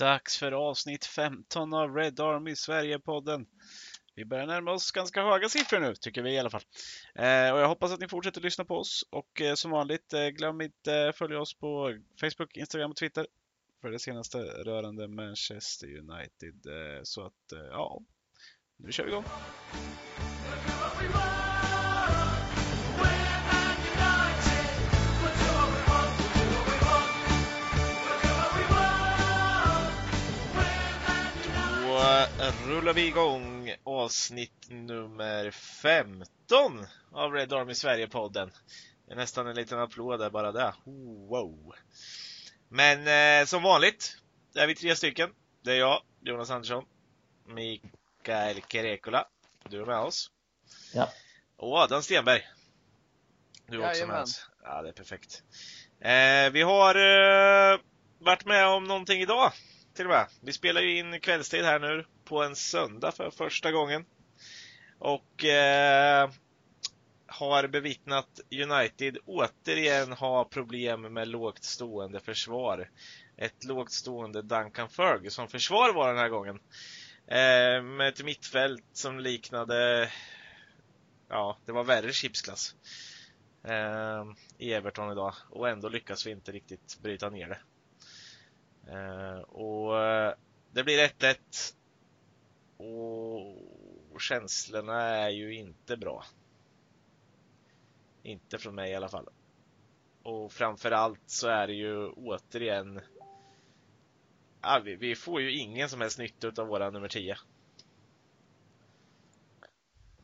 dags för avsnitt 15 av Red Army Sverige-podden. Vi börjar närma oss ganska höga siffror nu, tycker vi i alla fall. Eh, och jag hoppas att ni fortsätter lyssna på oss och eh, som vanligt, eh, glöm inte följa oss på Facebook, Instagram och Twitter för det senaste rörande Manchester United. Eh, så att, eh, ja, nu kör vi igång. Rullar vi igång avsnitt nummer 15 av Red Army Sverige-podden. Det är nästan en liten applåd där bara där. Wow! Men eh, som vanligt är vi tre stycken. Det är jag, Jonas Andersson, Mikael Kerekola, du är med oss. Ja. Och Adam Stenberg. Du är också med oss. Ja, det är perfekt. Eh, vi har eh, varit med om någonting idag, till och med. Vi spelar ju in kvällstid här nu på en söndag för första gången. Och eh, har bevittnat United återigen ha problem med lågt stående försvar. Ett lågt stående Duncan Ferguson försvar var den här gången. Eh, med ett mittfält som liknade, ja, det var värre chipsklass eh, i Everton idag och ändå lyckas vi inte riktigt bryta ner det. Eh, och eh, det blir 1-1 och känslorna är ju inte bra. Inte från mig i alla fall. Och framförallt så är det ju återigen ja, vi, vi, får ju ingen som helst nytta av våra nummer 10.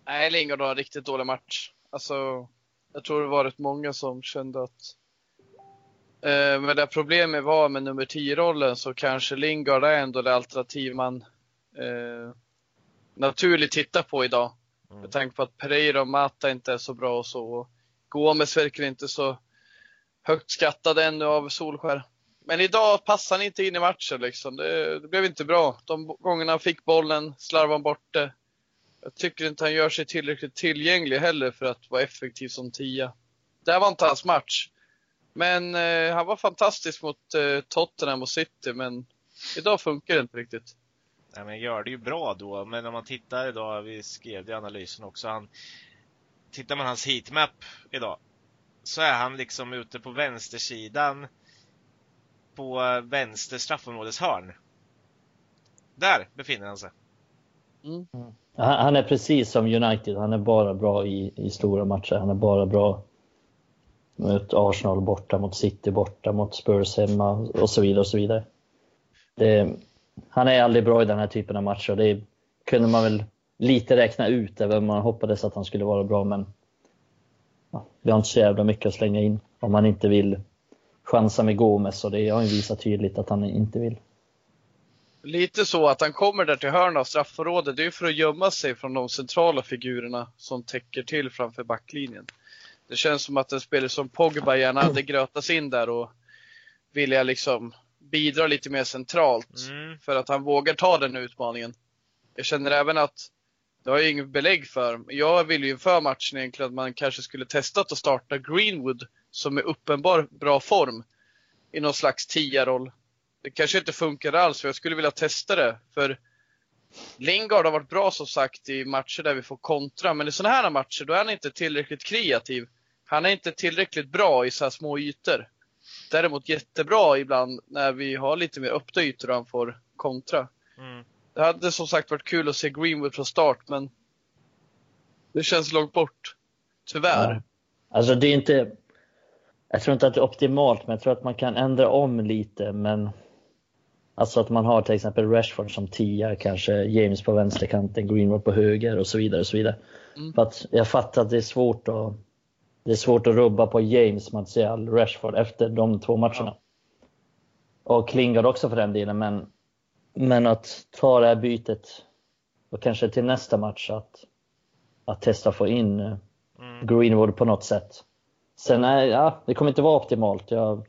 Nej, Lingard har en riktigt dålig match. Alltså, jag tror det var rätt många som kände att eh, med det problemet var med nummer 10-rollen så kanske Lingard är ändå det alternativ man eh, naturligt tittar på idag. Mm. Med tanke på att Pereira och Mata inte är så bra och så. Gomes verkar inte så högt skattad ännu av Solskär. Men idag passade han inte in i matchen liksom. Det, det blev inte bra. De gångerna han fick bollen slarvade han bort det. Jag tycker inte han gör sig tillräckligt tillgänglig heller för att vara effektiv som tia. Det här var inte hans match. Men eh, han var fantastisk mot eh, Tottenham och City, men idag funkar det inte riktigt. Nej, men gör det ju bra då, men om man tittar idag, vi skrev det i analysen också, han, tittar man hans heatmap idag, så är han liksom ute på vänstersidan på vänster straffområdeshörn. Där befinner han sig. Mm. Han är precis som United, han är bara bra i, i stora matcher. Han är bara bra mot Arsenal borta, mot City borta, mot Spurs hemma och så vidare. och så vidare. Det, han är aldrig bra i den här typen av matcher. Det kunde man väl lite räkna ut, även man hoppades att han skulle vara bra. Men ja, vi har inte så jävla mycket att slänga in om man inte vill chansa med Gomes och det har ju visat tydligt att han inte vill. Lite så att han kommer där till hörna av straffområdet, det är för att gömma sig från de centrala figurerna som täcker till framför backlinjen. Det känns som att en spelare som Pogba gärna hade grötats in där och vilja liksom bidra lite mer centralt mm. för att han vågar ta den utmaningen. Jag känner även att det har jag inget belägg för. Jag vill ju inför matchen egentligen att man kanske skulle testat att starta Greenwood som är uppenbar bra form i någon slags tia-roll. Det kanske inte funkar alls, för jag skulle vilja testa det. För Lingard har varit bra som sagt i matcher där vi får kontra, men i sådana här matcher då är han inte tillräckligt kreativ. Han är inte tillräckligt bra i så här små ytor. Däremot jättebra ibland när vi har lite mer öppna ytor och han får kontra. Mm. Det hade som sagt varit kul att se Greenwood från start, men det känns långt bort. Tyvärr. Ja. Alltså det är inte, jag tror inte att det är optimalt, men jag tror att man kan ändra om lite. Men Alltså att man har till exempel Rashford som tia, kanske James på vänsterkanten, Greenwood på höger och så vidare. Och så vidare. Mm. För att jag fattar att det är svårt att det är svårt att rubba på James, Martial, Rashford efter de två matcherna. Och Klingard också för den delen, men, men att ta det här bytet och kanske till nästa match att, att testa få in mm. Greenwood på något sätt. Sen är, ja, det kommer inte vara optimalt. Jag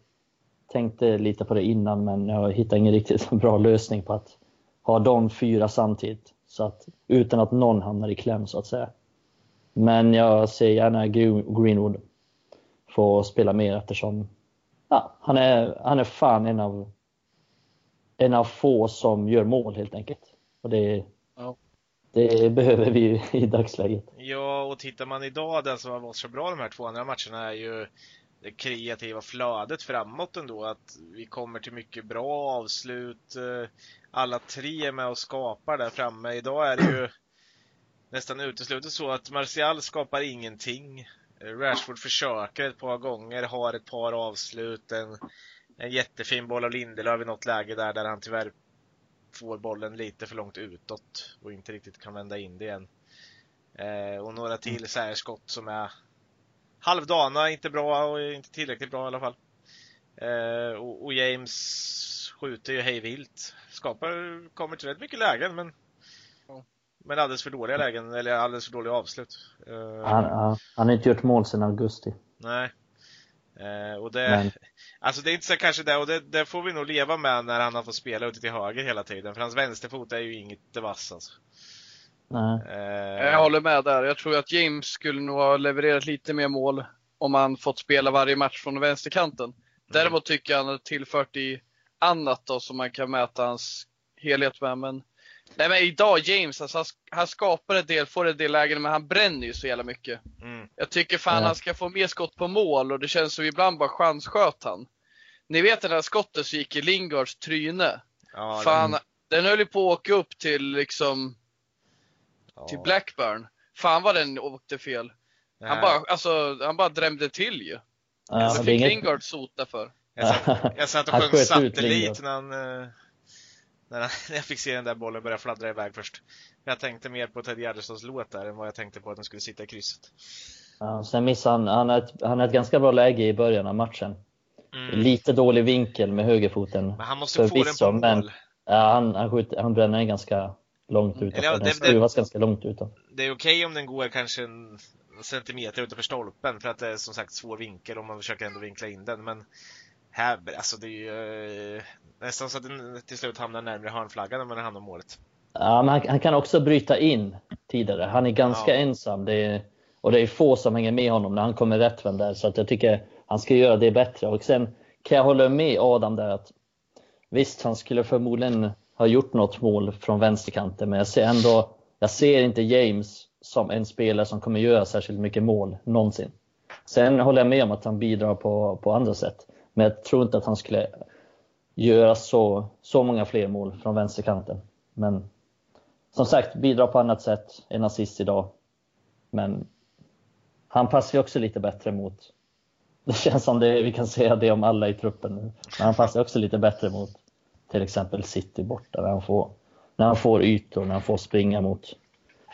tänkte lite på det innan, men jag hittade ingen riktigt bra lösning på att ha de fyra samtidigt. Så att, utan att någon hamnar i kläm så att säga. Men jag ser gärna Greenwood få spela mer eftersom ja, han, är, han är fan en av en av få som gör mål helt enkelt. Och det, ja. det behöver vi i dagsläget. Ja, och tittar man idag, den som har varit så bra de här två andra matcherna är ju det kreativa flödet framåt ändå. Att vi kommer till mycket bra avslut. Eh, alla tre är med och skapar där framme. Idag är det ju nästan uteslutet så att Martial skapar ingenting. Rashford försöker ett par gånger, har ett par avslut. En, en jättefin boll av Lindelöf i något läge där, där han tyvärr får bollen lite för långt utåt och inte riktigt kan vända in det igen. Eh, och några till så här skott som är halvdana, inte bra och inte tillräckligt bra i alla fall. Eh, och, och, James skjuter ju hej vilt. Skapar, kommer till rätt mycket lägen men men alldeles för dåliga lägen, eller alldeles för dåliga avslut. Uh, han, han, har inte gjort mål sedan augusti. Nej. Uh, och det, Men. alltså det är inte så kanske det, och det, det, får vi nog leva med när han har fått spela ute till höger hela tiden, för hans vänsterfot är ju inget vass alltså. Nej. Uh, jag håller med där. Jag tror att James skulle nog ha levererat lite mer mål om han fått spela varje match från vänsterkanten. Mm. Däremot tycker jag han har tillfört i annat då som man kan mäta hans helhet med. Men Nej men idag James, alltså, han, skapar en del, får en del lägen, men han bränner ju så jävla mycket. Mm. Jag tycker fan ja. han ska få mer skott på mål och det känns som ibland bara chanssköt han. Ni vet det där skottet som gick i Lingards tryne? Ja, fan, den... den höll ju på att åka upp till liksom, ja. till Blackburn. Fan vad den åkte fel. Han bara, alltså, han bara drämde till ju. Ja, det fick inget... Lingard sota för. Jag satt, jag satt och sjöng satellit när han när, jag fick se den där bollen börja fladdra iväg först. Jag tänkte mer på Ted Gärdestads låt där än vad jag tänkte på att den skulle sitta i krysset. Ja, sen missade han, han har, ett, han har ett ganska bra läge i början av matchen. Mm. Lite dålig vinkel med högerfoten. Men han måste få den på mål. Men, ja, han, han, skjuter, han bränner den ganska långt utanför. Ja, den skruvas ganska långt utanför. Det är okej okay om den går kanske en centimeter utanför stolpen för att det är som sagt svår vinkel om man försöker ändå vinkla in den. Men här, alltså det är ju eh, nästan så att den till slut hamnar närmare hörnflaggan än vad den hamnar målet. Ja, men han, han, kan också bryta in tidigare. Han är ganska ja. ensam. Det är, och det är få som hänger med honom när han kommer rättvänd där. Så att jag tycker han ska göra det bättre. Och sen kan jag hålla med Adam där att visst, han skulle förmodligen ha gjort något mål från vänsterkanten, men jag ser ändå, jag ser inte James som en spelare som kommer göra särskilt mycket mål någonsin. Sen håller jag med om att han bidrar på, på andra sätt. Men jag tror inte att han skulle göra så, så många fler mål från vänsterkanten. Men som sagt, bidrar på annat sätt. En assist idag. Men han passar ju också lite bättre mot... Det känns som det, vi kan säga det om alla i truppen nu. Men han passar också lite bättre mot till exempel City borta. När han får, när han får ytor, när han får springa mot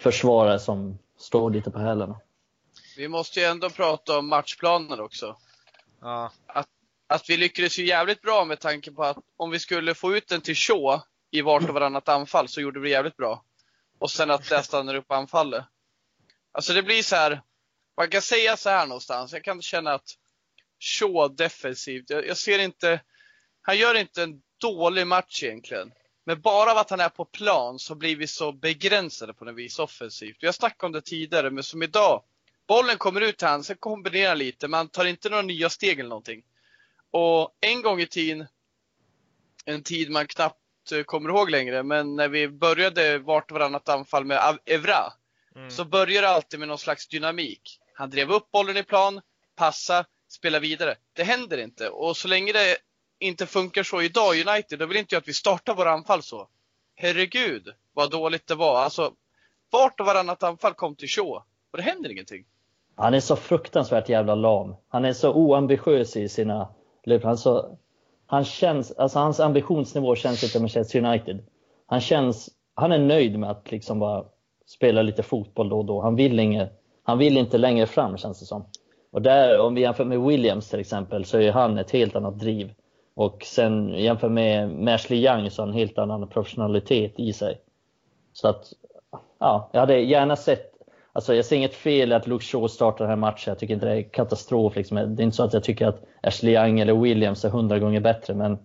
försvarare som står lite på hälarna. Vi måste ju ändå prata om matchplanen också. Ja. Att att vi lyckades ju jävligt bra med tanke på att om vi skulle få ut den till Shaw i vart och varannat anfall så gjorde vi jävligt bra. Och sen att det stannar upp anfallet. Alltså det blir så här, man kan säga så här någonstans, jag kan känna att Shaw defensivt, jag, jag ser inte, han gör inte en dålig match egentligen. Men bara av att han är på plan så blir vi så begränsade på något vis offensivt. Vi har snackat om det tidigare, men som idag, bollen kommer ut till honom, sen kombinerar lite, Men han tar inte några nya steg eller någonting. Och en gång i tiden, en tid man knappt eh, kommer ihåg längre, men när vi började vart och varannat anfall med Evra, mm. så började det alltid med någon slags dynamik. Han drev upp bollen i plan, passa, spela vidare. Det händer inte. Och så länge det inte funkar så idag i United, då vill inte jag att vi startar våra anfall så. Herregud, vad dåligt det var. Alltså, vart och varannat anfall kom till Shaw och det händer ingenting. Han är så fruktansvärt jävla lam. Han är så oambitiös i sina Alltså, han känns, alltså hans ambitionsnivå känns inte Manchester United. Han känns, han är nöjd med att liksom bara spela lite fotboll då och då. Han vill, inget, han vill inte längre fram känns det som. Och där, om vi jämför med Williams till exempel, så är han ett helt annat driv. Och sen jämför med Ashley Young så har han en helt annan professionalitet i sig. Så att, ja, jag hade gärna sett Alltså jag ser inget fel i att Luke Shaw startar den här matchen. Jag tycker inte det är katastrof. Liksom. Det är inte så att jag tycker att Ashley Young eller Williams är hundra gånger bättre. Men,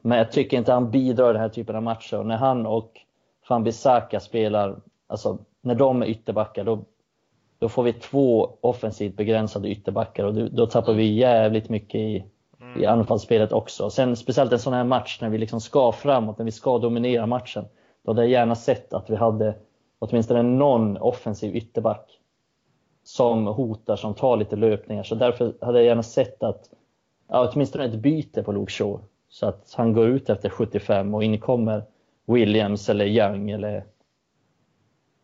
men jag tycker inte han bidrar i den här typen av matcher. Och när han och Van Bissaka spelar, alltså när de är ytterbackar, då, då får vi två offensivt begränsade ytterbackar och då, då tappar vi jävligt mycket i, mm. i anfallsspelet också. Sen speciellt en sån här match när vi liksom ska framåt, när vi ska dominera matchen. Då hade jag gärna sett att vi hade åtminstone någon offensiv ytterback som hotar, som tar lite löpningar. Så därför hade jag gärna sett att, ja, åtminstone ett byte på Luke Shaw. Så att han går ut efter 75 och in kommer Williams eller Young eller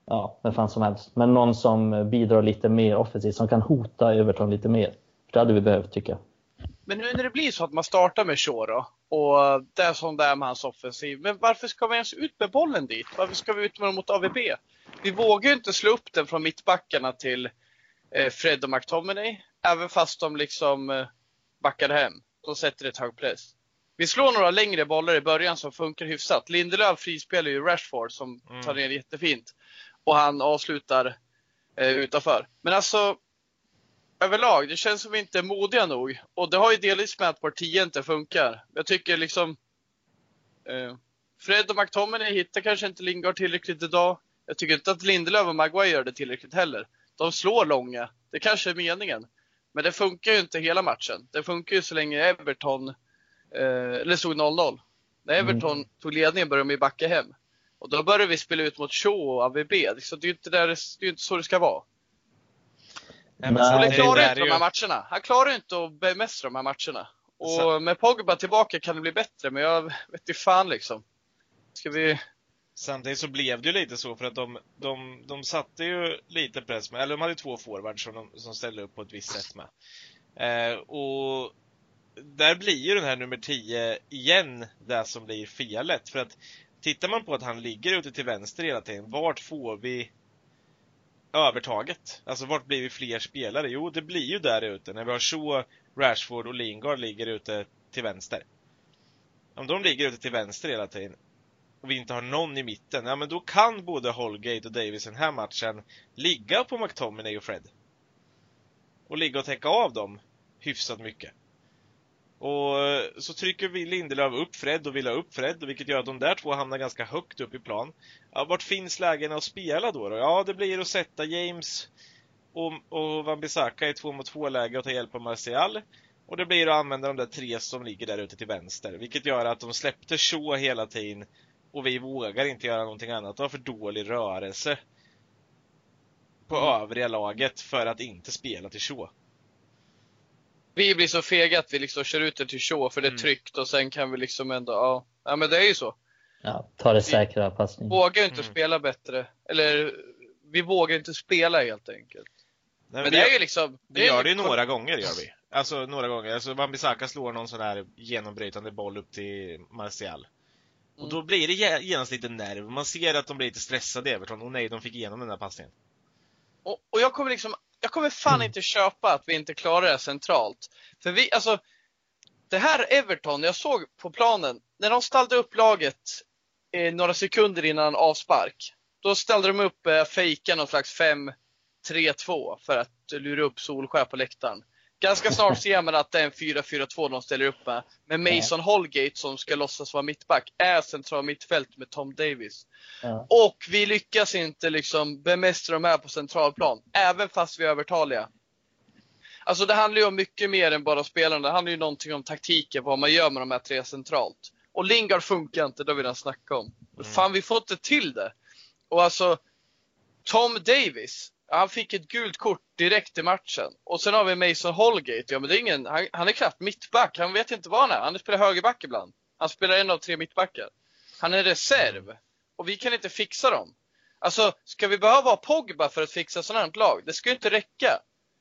ja, vem fan som helst. Men någon som bidrar lite mer offensivt, som kan hota Everton lite mer. För det hade vi behövt tycker jag. Men nu när det blir så att man startar med Shaw då, och det är som det är med hans offensiv. Men varför ska vi ens ut med bollen dit? Varför ska vi ut med dem mot AVB? Vi vågar ju inte slå upp den från mittbackarna till eh, Fred och McTominay. Även fast de liksom eh, backar hem. De sätter ett hög press. Vi slår några längre bollar i början som funkar hyfsat. Lindelöf frispelar ju Rashford som mm. tar ner jättefint. Och han avslutar eh, utanför. Men alltså, överlag, det känns som vi inte är modiga nog. Och det har ju delvis med att 10 inte funkar. Jag tycker liksom eh, Fred och McTominay hittar kanske inte Lingard tillräckligt idag. Jag tycker inte att Lindelöf och Maguire gör det tillräckligt heller. De slår långa. Det kanske är meningen. Men det funkar ju inte hela matchen. Det funkar ju så länge Everton, eh, eller stod 0-0. När mm. Everton mm. tog ledningen började de backa hem. Och då började vi spela ut mot Shaw och AVB. Så det är ju inte, där, det är inte så det ska vara. Nej, klarar inte de här matcherna. Han klarar inte att bemästra de här matcherna. Och så. med Pogba tillbaka kan det bli bättre, men jag vet inte fan liksom. Ska vi... Samtidigt så blev det ju lite så för att de, de, de satte ju lite press med, eller de hade två forwards som, de, som ställde upp på ett visst sätt med. Eh, och där blir ju den här nummer 10 igen det som blir felet. För att tittar man på att han ligger ute till vänster hela tiden, vart får vi övertaget? Alltså vart blir vi fler spelare? Jo, det blir ju där ute när vi har Shaw, Rashford och Lingard ligger ute till vänster. Om de ligger ute till vänster hela tiden och vi inte har någon i mitten, ja men då kan både Holgate och Davis i den här matchen ligga på McTominay och Fred. Och ligga och täcka av dem hyfsat mycket. Och så trycker vi Lindelöf upp Fred och vill ha upp Fred, vilket gör att de där två hamnar ganska högt upp i plan. Ja, vart finns lägena att spela då, då? Ja, det blir att sätta James och, och Wan-Bissaka i två mot två läge och ta hjälp av Martial. Och det blir att använda de där tre som ligger där ute till vänster, vilket gör att de släppte Shaw hela tiden och vi vågar inte göra någonting annat. De har för dålig rörelse på mm. övriga laget för att inte spela till Shaw. Vi blir så fega att vi liksom kör ut det till Shaw för det är mm. tryggt och sen kan vi liksom ändå, ja, ja men det är ju så. Ja, ta det säkra passningen. Vi vågar inte mm. spela bättre. Eller, vi vågar inte spela helt enkelt. Nej, men, det är ju liksom... Det vi gör det ju några gånger, gör vi. Alltså några gånger. Alltså Wan-Bissaka slår någon sån här genombrytande boll upp till Martial. Och mm. då blir det genast lite nerv. Man ser att de blir lite stressade Everton. Och nej, de fick igenom den där passningen. Och, och jag kommer liksom, jag kommer fan mm. inte köpa att vi inte klarar det centralt. För vi, alltså, det här Everton, jag såg på planen, när de ställde upp laget eh, några sekunder innan avspark. Då ställde de upp, eh, fejka någon slags 5-3-2 för att lura upp Solskär på läktaren. Ganska snart ser man att det är en 4-4-2 de ställer upp med. Med Mason Holgate som ska låtsas vara mittback, är central mittfält med Tom Davis. Ja. Och vi lyckas inte liksom bemästra de här på centralplan, även fast vi är övertaliga. Alltså det handlar ju om mycket mer än bara spelarna. Det handlar ju någonting om taktiken, vad man gör med de här tre centralt. Och Lingard funkar inte, det har vi redan snackat om. Mm. Fan, vi får inte till det. Och alltså, Tom Davis, han fick ett gult kort direkt i matchen. Och sen har vi Mason Holgate. Ja, men det är ingen, han, han är knappt mittback. Han vet inte vad han är. Han spelar högerback ibland. Han spelar en av tre mittbackar. Han är reserv. Och vi kan inte fixa dem. Alltså, ska vi behöva ha Pogba för att fixa sådant här lag? Det ska ju inte räcka.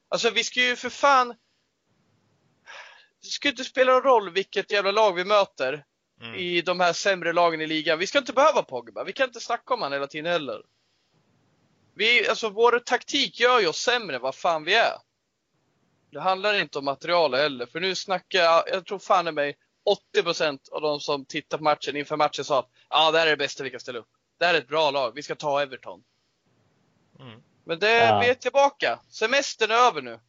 Alltså, vi ska ju för fan... Det ska ju inte spela någon roll vilket jävla lag vi möter mm. i de här sämre lagen i ligan. Vi ska inte behöva Pogba. Vi kan inte snacka om han hela tiden heller. Vi, alltså vår taktik gör ju oss sämre vad fan vi är. Det handlar inte om material heller, för nu snackar jag, jag tror fan i mig 80% av de som tittar på matchen inför matchen sa att ah, det här är det bästa vi kan ställa upp. Det här är ett bra lag, vi ska ta Everton. Mm. Men det, ja. vi är tillbaka. Semestern är över nu.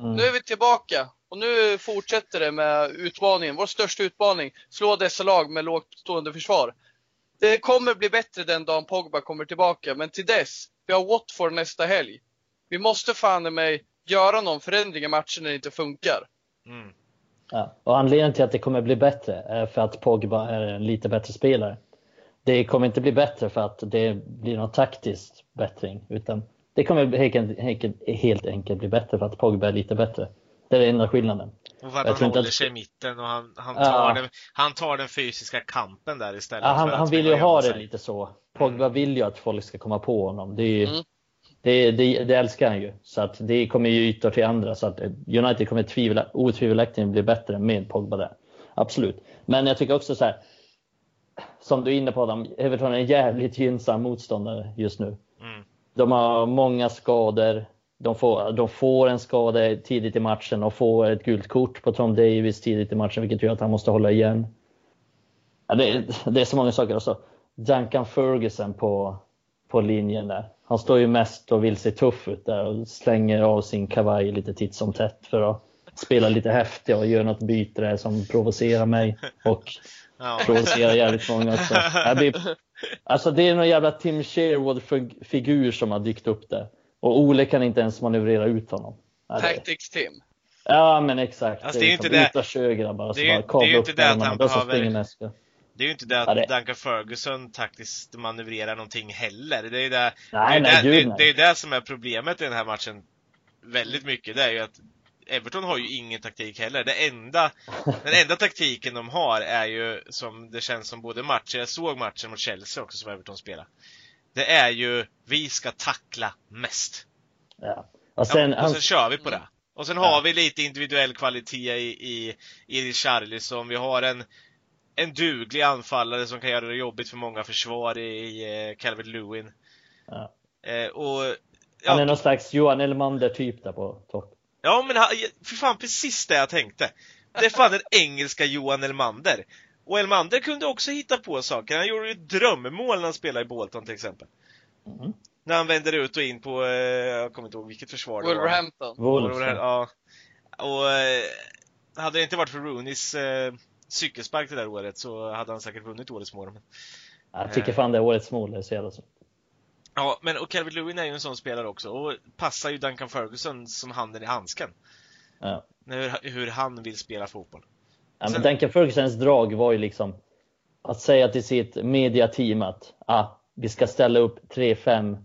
Mm. Nu är vi tillbaka och nu fortsätter det med utmaningen, vår största utmaning. Slå dessa lag med lågt stående försvar. Det kommer bli bättre den dagen Pogba kommer tillbaka, men till dess vi har Watford nästa helg. Vi måste fan mig göra någon förändring i matchen när det inte funkar. Mm. Ja. Och anledningen till att det kommer bli bättre är för att Pogba är en lite bättre spelare. Det kommer inte bli bättre för att det blir någon taktisk bättring, utan det kommer helt, enkelt bli bättre för att Pogba är lite bättre. Det är den enda skillnaden. Och för att jag han håller att... sig i mitten och han, han, tar ja. den, han tar den fysiska kampen där istället. Ja, han, han vill ju ha det lite så. Pogba vill ju att folk ska komma på honom. Det, är mm. det, det, det, älskar han ju. Så att det kommer ju ytor till andra. Så att United kommer tvivla, otvivelaktigt bli bättre med Pogba där. Absolut. Men jag tycker också så här. Som du är inne på Adam, Everton är en jävligt gynnsam motståndare just nu. Mm. De har många skador. De får, de får en skada tidigt i matchen och får ett gult kort på Tom Davis tidigt i matchen, vilket gör att han måste hålla igen. Ja, det, det är så många saker. Också. Duncan Ferguson på, på linjen där. Han står ju mest och vill se tuff ut där och slänger av sin kavaj lite titt som tätt för att spela lite häftig och göra något byte där som provocerar mig och ja. provocerar jävligt många också. Blir, alltså det är någon jävla Tim Sherwood-figur som har dykt upp där. Och Ole kan inte ens manövrera ut honom. Tactics Tim. Ja men exakt. Alltså, det är, ju inte det. Uta sjögrabbar det, är, bara det är ju inte det att han behöver... Det är ju inte det att ja, det... Duncan Ferguson taktiskt manövrerar någonting heller. Det är det, nej, det, är nej, det, det, är det som är problemet i den här matchen. Väldigt mycket. Det är ju att Everton har ju ingen taktik heller. Det enda, den enda taktiken de har är ju som det känns som både matcher, jag såg matchen mot Chelsea också som Everton spelar det är ju vi ska tackla mest. Ja. Och sen, ja, och sen kör vi på det. Och sen ja. har vi lite individuell kvalitet i, i, i Richarlison. Vi har en, en duglig anfallare som kan göra det jobbigt för många försvar i, i eh, Calvin Lewin. Ja. Eh, och. Han är någon slags Johan Elmander typ där på topp. Ja men för fan precis det jag tänkte. Det är fan den engelska Johan Elmander. Och Elmander kunde också hitta på saker. Han gjorde ju drömmål när han spelade i Bolton till exempel. Mm. När han vänder ut och in på, eh, jag kommer inte ihåg vilket försvar det Wolverhampton. var. Wolverhampton. Ja. Och eh, hade det inte varit för Rooneys eh, cykelspark det där året så hade han säkert vunnit årets mål. Jag tycker fan det är årets mål, det är så jävla så. Ja, men och Calvin Lewin är ju en sån spelare också och passar ju Duncan Ferguson som handen i handsken. Ja. Hur, hur han vill spela fotboll. Ja, men Duncan Fergusons drag var ju liksom att säga till sitt mediateam att ah, vi ska ställa upp 3-5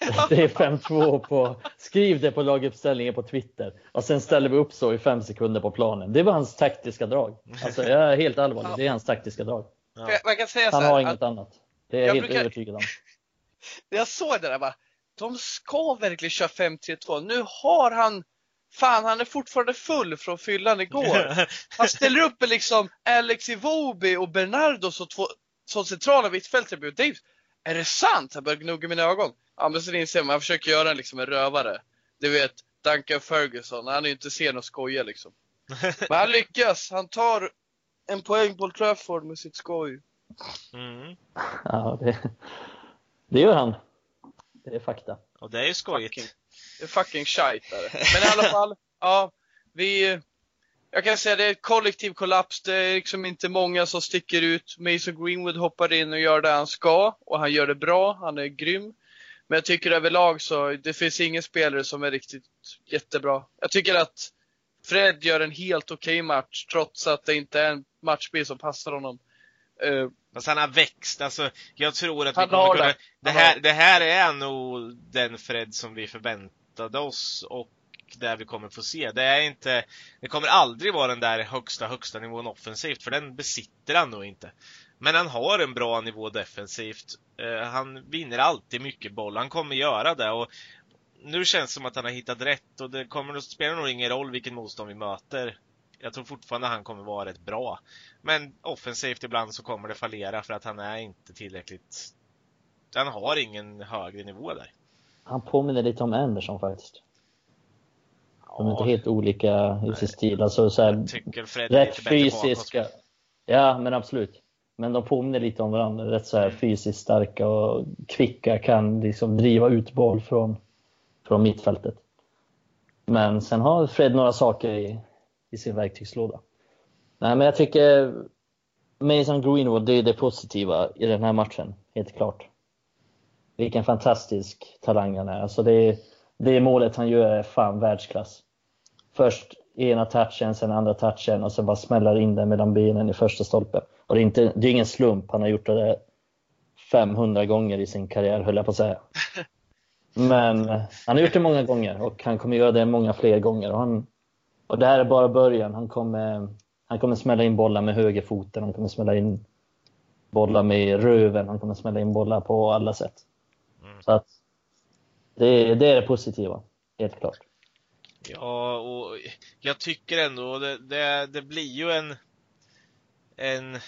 3-5-2 på, skriv det på laguppställningen på Twitter och sen ställer vi upp så i fem sekunder på planen. Det var hans taktiska drag. Alltså jag är helt allvarlig, det är hans taktiska drag. Ja. Han har inget annat. Det är jag helt brukar... övertygad om. Jag såg det där bara, de ska verkligen köra 5-3-2. Nu har han Fan, han är fortfarande full från fyllan igår. Han ställer upp med liksom Alex Iwobi och Bernardo som två som centrala mittfältare. Dave, är det sant? Han börjar gnugga mina ögon. Ja, men sen inser man, han försöker göra liksom en rövare. Du vet, Duncan Ferguson, han är ju inte sen att skoja liksom. Men han lyckas. Han tar en poäng på Trafford med sitt skoj. Mm. Ja, det, det gör han. Det är fakta. Och det är ju skojigt. Fucking det är fucking shite där. Men i alla fall, ja, vi, jag kan säga det är ett kollektiv kollaps. Det är liksom inte många som sticker ut. Mason Greenwood hoppar in och gör det han ska och han gör det bra. Han är grym. Men jag tycker överlag så, det finns ingen spelare som är riktigt jättebra. Jag tycker att Fred gör en helt okej okay match trots att det inte är en matchbild som passar honom. Uh, Fast han har växt, alltså jag tror att vi kommer kunna... Det. Här, det här är nog den Fred som vi förväntar förväntade oss och där vi kommer få se. Det är inte, det kommer aldrig vara den där högsta, högsta nivån offensivt, för den besitter han nog inte. Men han har en bra nivå defensivt. Eh, han vinner alltid mycket boll. Han kommer göra det och nu känns det som att han har hittat rätt och det kommer att spela nog ingen roll vilken motstånd vi möter. Jag tror fortfarande han kommer vara rätt bra. Men offensivt ibland så kommer det fallera för att han är inte tillräckligt... Han har ingen högre nivå där. Han påminner lite om Anderson faktiskt. De är inte helt olika i sin stil. Alltså, så här, rätt fysiska. Ja, men absolut. Men de påminner lite om varandra. Rätt så här fysiskt starka och kvicka, kan liksom driva ut boll från, från mittfältet. Men sen har Fred några saker i, i sin verktygslåda. Nej, men jag tycker Mason Greenwood, det är det positiva i den här matchen, helt klart vilken fantastisk talang han är. Alltså det, det målet han gör är fan världsklass. Först ena touchen, sen andra touchen och sen bara smäller in den mellan benen i första stolpen. Och det är, inte, det är ingen slump, han har gjort det 500 gånger i sin karriär höll jag på att säga. Men han har gjort det många gånger och han kommer göra det många fler gånger. Och, han, och det här är bara början. Han kommer, han kommer smälla in bollar med högerfoten, han kommer smälla in bollar med röven, han kommer smälla in bollar på alla sätt. Mm. Så att det, det är det positiva, helt klart. Ja, och jag tycker ändå det, det, det blir ju en, en,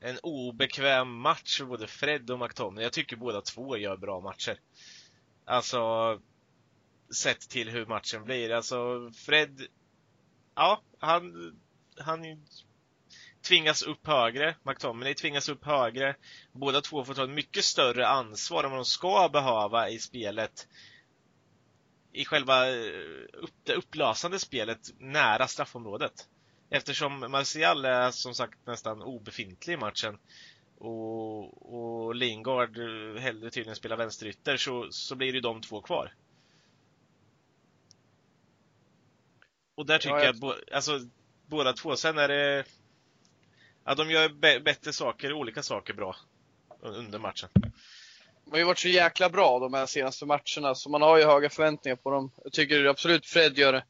en obekväm match för både Fred och McTominay. Jag tycker båda två gör bra matcher. Alltså, sett till hur matchen blir. Alltså, Fred, ja, han, han tvingas upp högre. McTominay tvingas upp högre. Båda två får ta ett mycket större ansvar än vad de ska behöva i spelet i själva eh, upp, det upplösande spelet nära straffområdet. Eftersom Martial är som sagt nästan obefintlig i matchen och, och Lingard eh, hellre tydligen spelar vänsterytter så, så blir det de två kvar. Och där tycker ja, jag, jag att alltså, båda två, sen är det Ja, de gör bättre saker, olika saker bra under matchen. De har ju varit så jäkla bra de här senaste matcherna, så man har ju höga förväntningar på dem. Jag tycker absolut Fred gör det.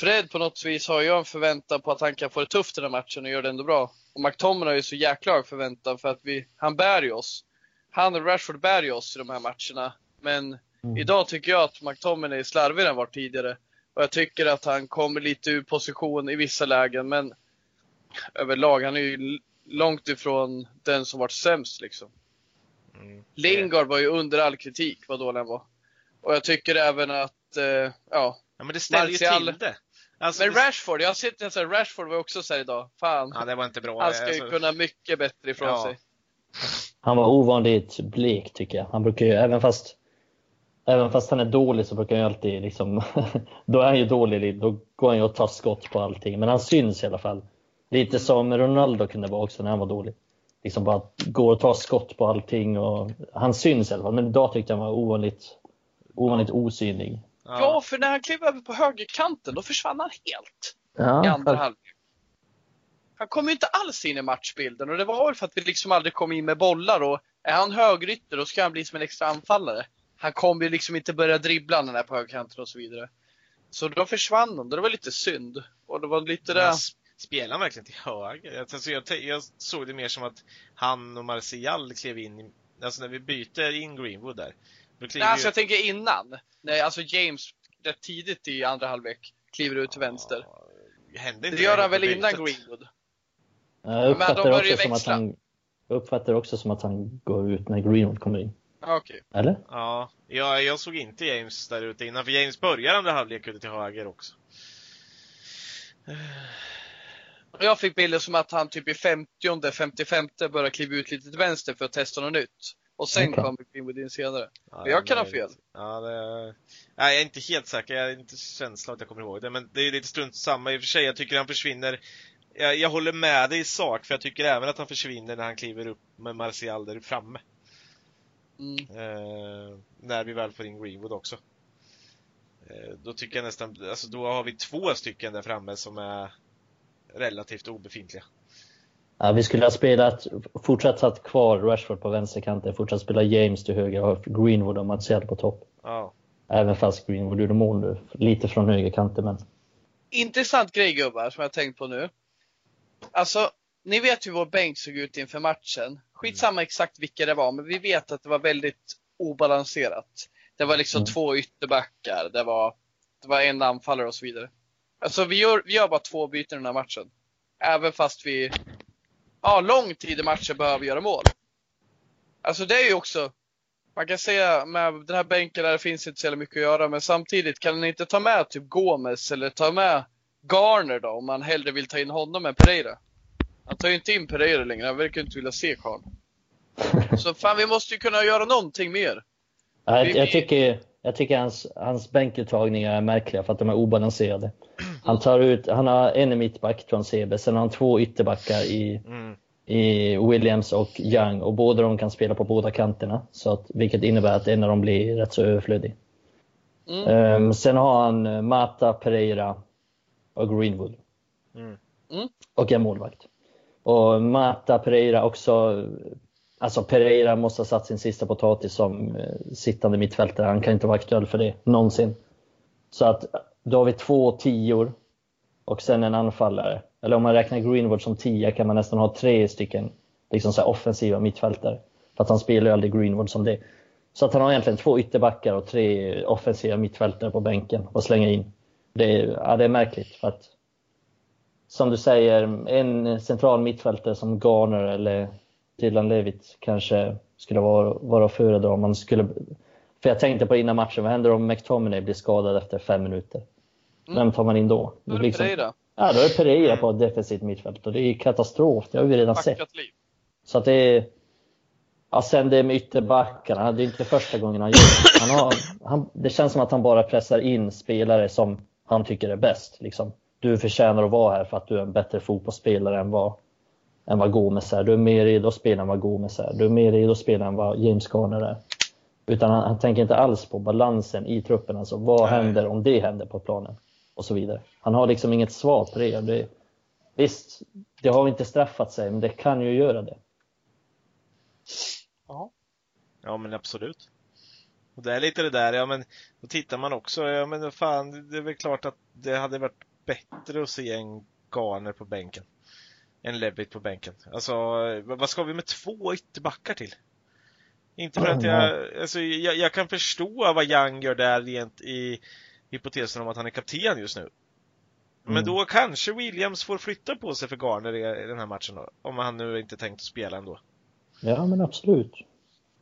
Fred på något vis har jag en förväntan på att han kan få det tufft i den här matchen och gör det ändå bra. Och McTominay har ju så jäkla hög förväntan för att vi, han bär ju oss. Han och Rashford bär ju oss i de här matcherna. Men mm. idag tycker jag att McTominay är slarvigare än var tidigare. Och jag tycker att han kommer lite ur position i vissa lägen, men överlag, han är ju långt ifrån den som varit sämst liksom. Mm. Lingard var ju under all kritik vad dålig han var. Och jag tycker även att, eh, ja. Ja men det ställer Martial... ju till det. Alltså, men Rashford, jag har sett en sån Rashford var också såhär idag. Fan. Ja, det var inte bra. Han ska ju alltså... kunna mycket bättre ifrån ja. sig. Han var ovanligt blek tycker jag. Han brukar ju, även fast Även fast han är dålig så brukar han ju alltid liksom, då är han ju dålig, då går han ju och tar skott på allting. Men han syns i alla fall. Lite som Ronaldo kunde vara också när han var dålig. Liksom bara går och tar skott på allting och han syns i alla fall. Men idag tyckte jag han var ovanligt, ovanligt osynlig. Ja, för när han klev över på högerkanten då försvann han helt ja, i andra halvlek. Han kom ju inte alls in i matchbilden och det var väl för att vi liksom aldrig kom in med bollar och är han högrytter då ska han bli som en extra anfallare. Han kommer ju liksom inte börja dribbla när han är på högerkanten och så vidare. Så då försvann han, det var lite synd. Och det var lite det spelar han verkligen till höger? Alltså jag, jag, såg det mer som att han och Martial klev in i, alltså när vi byter in Greenwood där. Nej, alltså jag tänker innan. Nej, alltså James rätt tidigt i andra halvlek kliver ut till vänster. Hände det gör han väl innan Greenwood? Jag uppfattar, också som att han, jag uppfattar också som att han går ut när Greenwood kommer in. Okay. Eller? Ja, jag, jag såg inte James där ute innan, för James börjar andra halvlek ute till höger också. Jag fick bilder som att han typ i 50 55 började kliva ut lite till vänster för att testa något nytt. Och sen kom Greenwood in senare. Ja, men jag kan ha fel. Ja, det... Nej, jag är inte helt säker. Jag har inte känslan att jag kommer ihåg det. Men det är lite strunt samma i och för sig. Jag tycker han försvinner. Jag, jag håller med dig i sak, för jag tycker även att han försvinner när han kliver upp med Martial där framme. Mm. Eh, när vi väl får in Greenwood också. Eh, då tycker jag nästan, alltså då har vi två stycken där framme som är relativt obefintliga. Ja, vi skulle ha spelat, fortsatt satt kvar Rashford på vänsterkanten, fortsatt spela James till höger och Greenwood och Martial på topp. Ja. Även fast Greenwood gjorde mål nu, lite från högerkanten men. Intressant grej gubbar, som jag tänkt på nu. Alltså, ni vet hur vår bänk såg ut inför matchen. Skitsamma mm. exakt vilka det var, men vi vet att det var väldigt obalanserat. Det var liksom mm. två ytterbackar, det var, det var en anfallare och så vidare. Alltså vi gör, vi gör bara två byten i den här matchen. Även fast vi, ja, lång tid i matchen behöver göra mål. Alltså det är ju också, man kan säga med den här bänken där det finns inte så jävla mycket att göra, men samtidigt kan ni inte ta med typ Gomes eller ta med Garner då, om man hellre vill ta in honom än Pereira. Han tar ju inte in Pereira längre, han verkar inte vilja se karln. Så fan, vi måste ju kunna göra någonting mer. Jag, jag tycker, jag tycker hans, hans bänkuttagningar är märkliga för att de är obalanserade. Han tar ut, han har en mittback, Transebe, sen har han två ytterbackar i, mm. i Williams och Young och båda de kan spela på båda kanterna. Så att, vilket innebär att en av dem blir rätt så överflödig. Mm. Um, sen har han Mata, Pereira och Greenwood. Mm. Mm. Och en målvakt. Och Mata Pereira också. Alltså Pereira måste ha satt sin sista potatis som eh, sittande mittfältare. Han kan inte vara aktuell för det någonsin. Så att då har vi två tior och sen en anfallare. Eller om man räknar Greenwood som tia kan man nästan ha tre stycken liksom så offensiva mittfältare. För att han spelar ju aldrig Greenwood som det. Så att han har egentligen två ytterbackar och tre offensiva mittfältare på bänken att slänga in. Det är, ja, det är märkligt. För att, som du säger, en central mittfältare som Garner eller Dylan Levitt kanske skulle vara, vara att föredra om man skulle... För jag tänkte på innan matchen, vad händer om McTominay blir skadad efter fem minuter? Mm. Vem tar man in då? Då är det liksom- Pereira. Ja, då är Pereira på ett defensivt mittfält och det är katastrof. Det har vi redan sett. Packat liv. Så att det är... Ja, sen det med ytterbackarna, det är inte första gången han gör det. Han har, han, det känns som att han bara pressar in spelare som han tycker är bäst. Liksom. Du förtjänar att vara här för att du är en bättre fotbollsspelare än vad, än vad Gomes är. Du är mer redo att spela än vad Gomes är. Du är mer redo att spela än vad James Garner är. Utan han, han tänker inte alls på balansen i truppen. Alltså vad Nej. händer om det händer på planen? Och så vidare. Han har liksom inget svar på det. det visst, det har inte straffat sig, men det kan ju göra det. Ja. Ja men absolut. Och det är lite det där, ja men då tittar man också, ja men fan det är väl klart att det hade varit bättre att se en Garner på bänken. En Levitt på bänken. Alltså vad vad ska vi med två ytterbackar till? Inte för att jag, alltså jag, jag kan förstå vad Young gör där rent i hypotesen om att han är kapten just nu. Men Mm. då kanske Williams får flytta på sig för Garner i i den här matchen då. Om han nu inte tänkt att spela ändå. Ja, men absolut.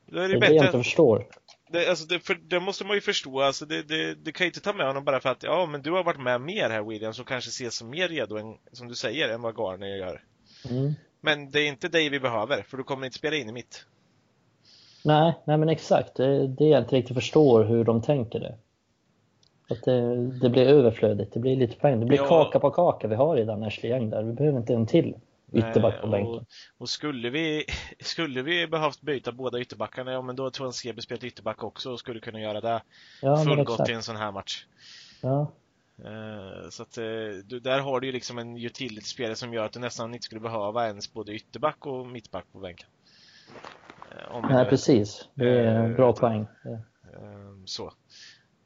Då är Det det är det jag inte förstår. Det, alltså det, för det måste man ju förstå, alltså det, det, du kan ju inte ta med honom bara för att ja, men du har varit med mer här Williams och kanske ses som mer redo än, som du säger, än vad Garner gör. Mm. Men det är inte dig vi behöver, för du kommer inte spela in i mitt. Nej, nej, men exakt. Det är det jag inte riktigt förstår hur de tänker det. Att det, det blir överflödigt, det blir lite poäng. Det blir Ja. kaka på kaka. Vi har redan Ashley Young där. Vi behöver inte en till ytterback på bänken. Och, och skulle vi, skulle vi behövt byta båda ytterbackarna, ja men då tror jag Sebe spelat ytterback också och skulle kunna göra det Ja, fullgott i en sån här match. Ja, Eh, Så att eh, du, där har du ju liksom en utility-spelare som gör att du nästan inte skulle behöva ens både ytterback och mittback på bänken. Eh, nej precis. Det är en Eh, bra poäng. Ehm, Så.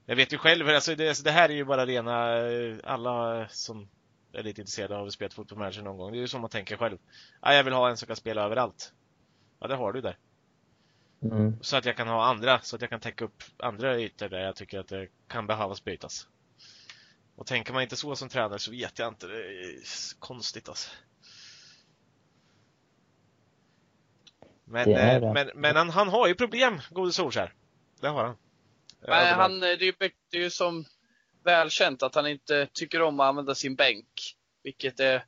Jag vet ju själv, alltså det, alltså det här är ju bara rena, eh, alla som är lite intresserade av att spela fotboll manager någon gång, det är ju som man tänker själv. Ja, jag vill ha en som kan spela överallt. Ja, det har du där. Mm. Så att jag kan ha andra, så att jag kan täcka upp andra ytor där jag tycker att det kan behövas bytas. Och tänker man inte så som tränare så vet jag inte, det är konstigt alltså. Men, Det är eh, det. men, men han, han har ju problem, gode Solskär. Det har han. Men Överlag. han, det, är ju, det är ju som välkänt att han inte tycker om att använda sin bänk. Vilket är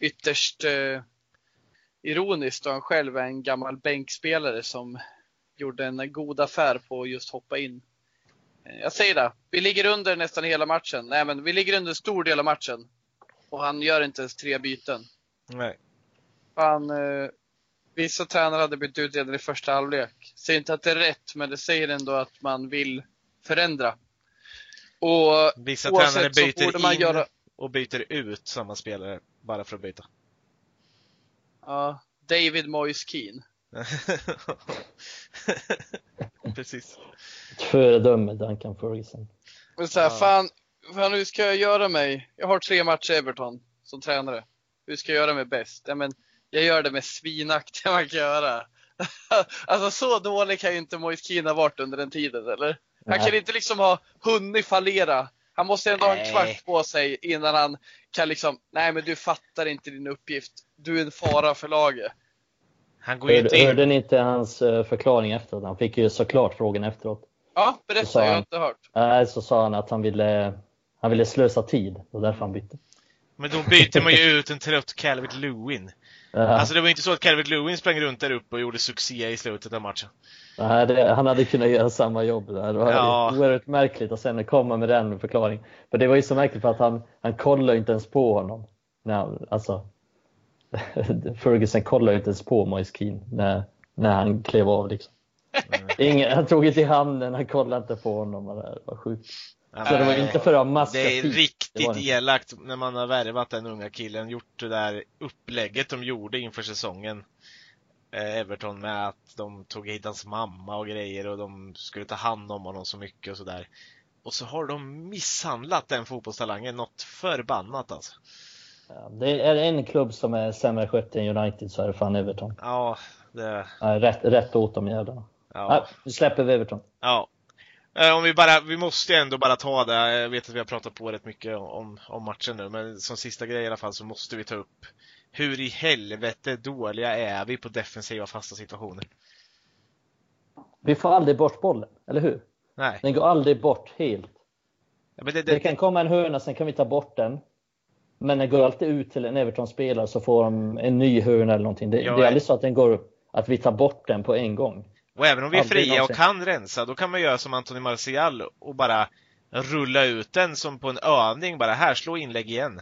ytterst eh, ironiskt då han själv är en gammal bänkspelare som gjorde en god affär på att just hoppa in. Eh, Jag säger det, vi ligger under nästan hela matchen. Nej men vi ligger under en stor del av matchen. Och han gör inte ens tre byten. Nej. Han, eh, vissa tränare hade bytt ut redan i första halvlek. Säger inte att det är rätt, men det säger ändå att man vill förändra. Och Vissa tränare byter in göra- och byter ut samma spelare bara för att byta. ja, David Moyes Keane. Precis. Ett föredöme, Duncan Ferguson. Men så här, Ja. fan, fan, hur ska jag göra mig? Jag har tre matcher i Everton som tränare. Hur ska jag göra mig bäst? Ja, men jag gör det med svinaktiga man kan göra. alltså så dålig kan ju inte Moise Keane ha varit under den tiden, eller? Han Nej. kan inte liksom ha hunnit fallera. Han måste ändå ha en kvart på sig innan han kan liksom, nej men du fattar inte din uppgift. Du är en fara för laget. Han går inte Hörde, in. hörde ni inte hans eh, förklaring efteråt? Han fick ju såklart frågan efteråt. Ja, Så berätta, sa jag har han- inte hört. Nej, så sa han att han ville, han ville slösa tid och därför han bytte. Men då byter man ju ut en trött Calvert Lewin. Ja. Alltså det var inte så att Calvert Lewin sprang runt där uppe och gjorde succé i slutet av matchen. Nej, det, han hade kunnat göra samma jobb där. Det var Ja. oerhört märkligt att sen komma med den förklaringen. För det var ju så märkligt för att han, han kollade inte ens på honom. Han- alltså, Ferguson kollade ju inte ens på Moise Keane när, när han klev av. Liksom. Ingen, han tog inte i handen, han kollade inte på honom. Det var sjukt. Så det var inte för att maska Det är tid. riktigt det elakt när man har värvat den unga killen, gjort det där upplägget de gjorde inför säsongen. Eh, Everton med att de tog hit hans mamma och grejer och de skulle ta hand om honom så mycket och sådär. Och så har de misshandlat den fotbollstalangen något förbannat alltså. Ja, det är en klubb som är sämre skött än United så är det fan Everton. Ja, det... Rätt, rätt åt dem jävlarna. Ja. Ja, nu släpper vi Everton. Ja. Eh, Om vi bara, vi måste ändå bara ta det. Jag vet att vi har pratat på rätt mycket om, om matchen nu, men som sista grej i alla fall så måste vi ta upp hur i helvete dåliga är vi på defensiva fasta situationer? Vi får aldrig bort bollen, eller hur? Nej. Den går aldrig bort helt. Ja, det, Det det, kan komma en hörna, sen kan vi ta bort den. Men den går alltid ut till en Everton-spelare så får de en ny hörna eller någonting. Det, Ja, det är aldrig så att den går, att vi tar bort den på en gång. Och även om vi är aldrig fria och kan rensa, då kan man göra som Anthony Martial och bara rulla ut den som på en övning. Bara här, slå inlägg igen.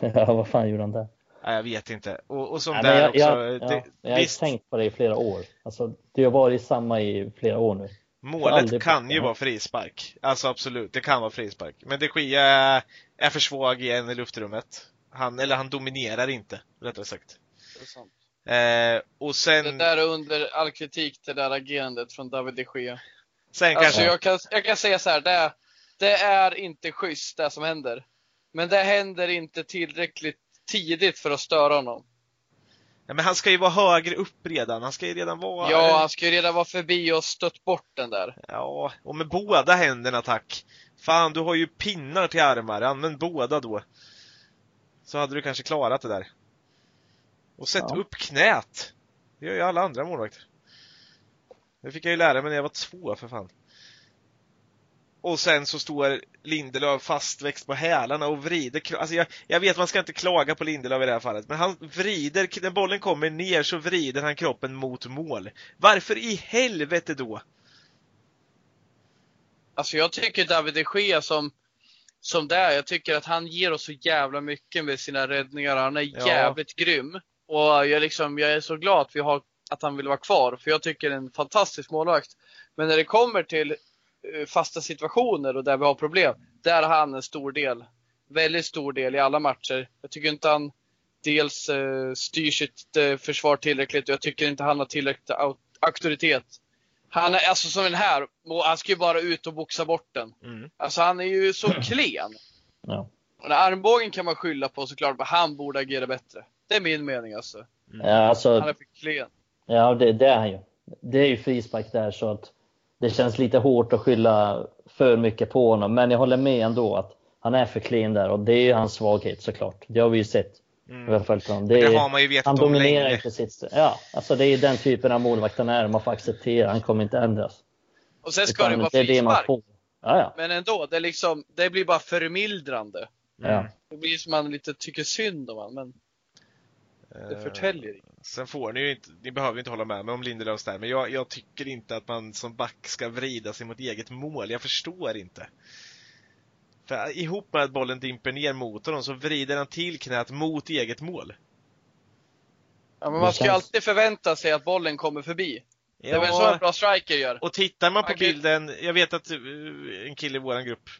Ja, vad fan gjorde han där? Nej, jag vet inte. Och, och som Nej, där jag, också. jag, det, ja, jag har visst, tänkt på det i flera år. Alltså, det har varit samma i flera år nu. Målet kan ju vara frispark. Alltså absolut, det kan vara frispark. Men de Gia är, är för svag igen i luftrummet. Han, eller han dominerar inte, rättare sagt. Det är sant. Eh, och sen, Det där är under all kritik, det där agerandet från David de Gea. sen Alltså kanske... jag kan, jag kan säga så här, det, är- det är inte schysst det som händer. Men det händer inte tillräckligt tidigt för att störa honom. Ja, men han ska ju vara högre upp redan. Han ska ju redan vara... Ja, han ska ju redan vara förbi och stött bort den där. Ja, och med båda händerna tack. Fan, du har ju pinnar till armar. Använd båda då. Så hade du kanske klarat det där. Och sätt Ja. upp knät. Det gör ju alla andra målvakter. Det fick jag ju lära mig när jag var två, för fan. Och sen så står Lindelöf fastväxt på hälarna och vrider Alltså jag, jag vet man ska inte klaga på Lindelöf i det här fallet, men han vrider, när bollen kommer ner så vrider han kroppen mot mål. Varför i helvete då? Alltså jag tycker David de Gea som, som det är, jag tycker att han ger oss så jävla mycket med sina räddningar. Han är Ja. jävligt grym. Och jag, liksom, jag är så glad att, vi har, att han vill vara kvar, för jag tycker det är en fantastisk målvakt. Men när det kommer till eh, fasta situationer och där vi har problem, där har han en stor del. Väldigt stor del i alla matcher. Jag tycker inte han dels eh, styr sitt eh, försvar tillräckligt och jag tycker inte han har tillräckligt au- auktoritet. Han är alltså som den här, och han ska ju bara ut och boxa bort den. Mm. Alltså han är ju så klen. Ja. Och den armbågen kan man skylla på såklart, men han borde agera bättre. Det är min mening alltså. Ja, alltså, Han är för klen. Ja, det, det är han ju. Det är ju frispark där så att det känns lite hårt att skylla för mycket på honom. Men jag håller med ändå att han är för klen där och det är ju hans svaghet såklart. Det har vi ju sett. Mm. Följt honom. Det, är, har man ju vetat han om dominerar länge. inte sitt... Ja, alltså det är den typen av målvakt han är. Man får acceptera. Han kommer inte ändras. Och sen ska det Utan vara det är det man frispark. Ja, ja. Men ändå, det, är liksom, det blir bara förmildrande. ja. Det blir som man lite tycker synd om honom, men det Eh, förtäljer inte. Sen får ni ju inte, ni behöver inte hålla med mig om Lindelöfs där, men jag, jag tycker inte att man som back ska vrida sig mot eget mål. Jag förstår inte. För ihop med att bollen dimper ner mot honom så vrider han till knät mot eget mål. Ja, men man ska ju alltid förvänta sig att bollen kommer förbi. Det är väl så en bra striker gör. och tittar man på Okej. bilden, jag vet att eh, en kille i våran grupp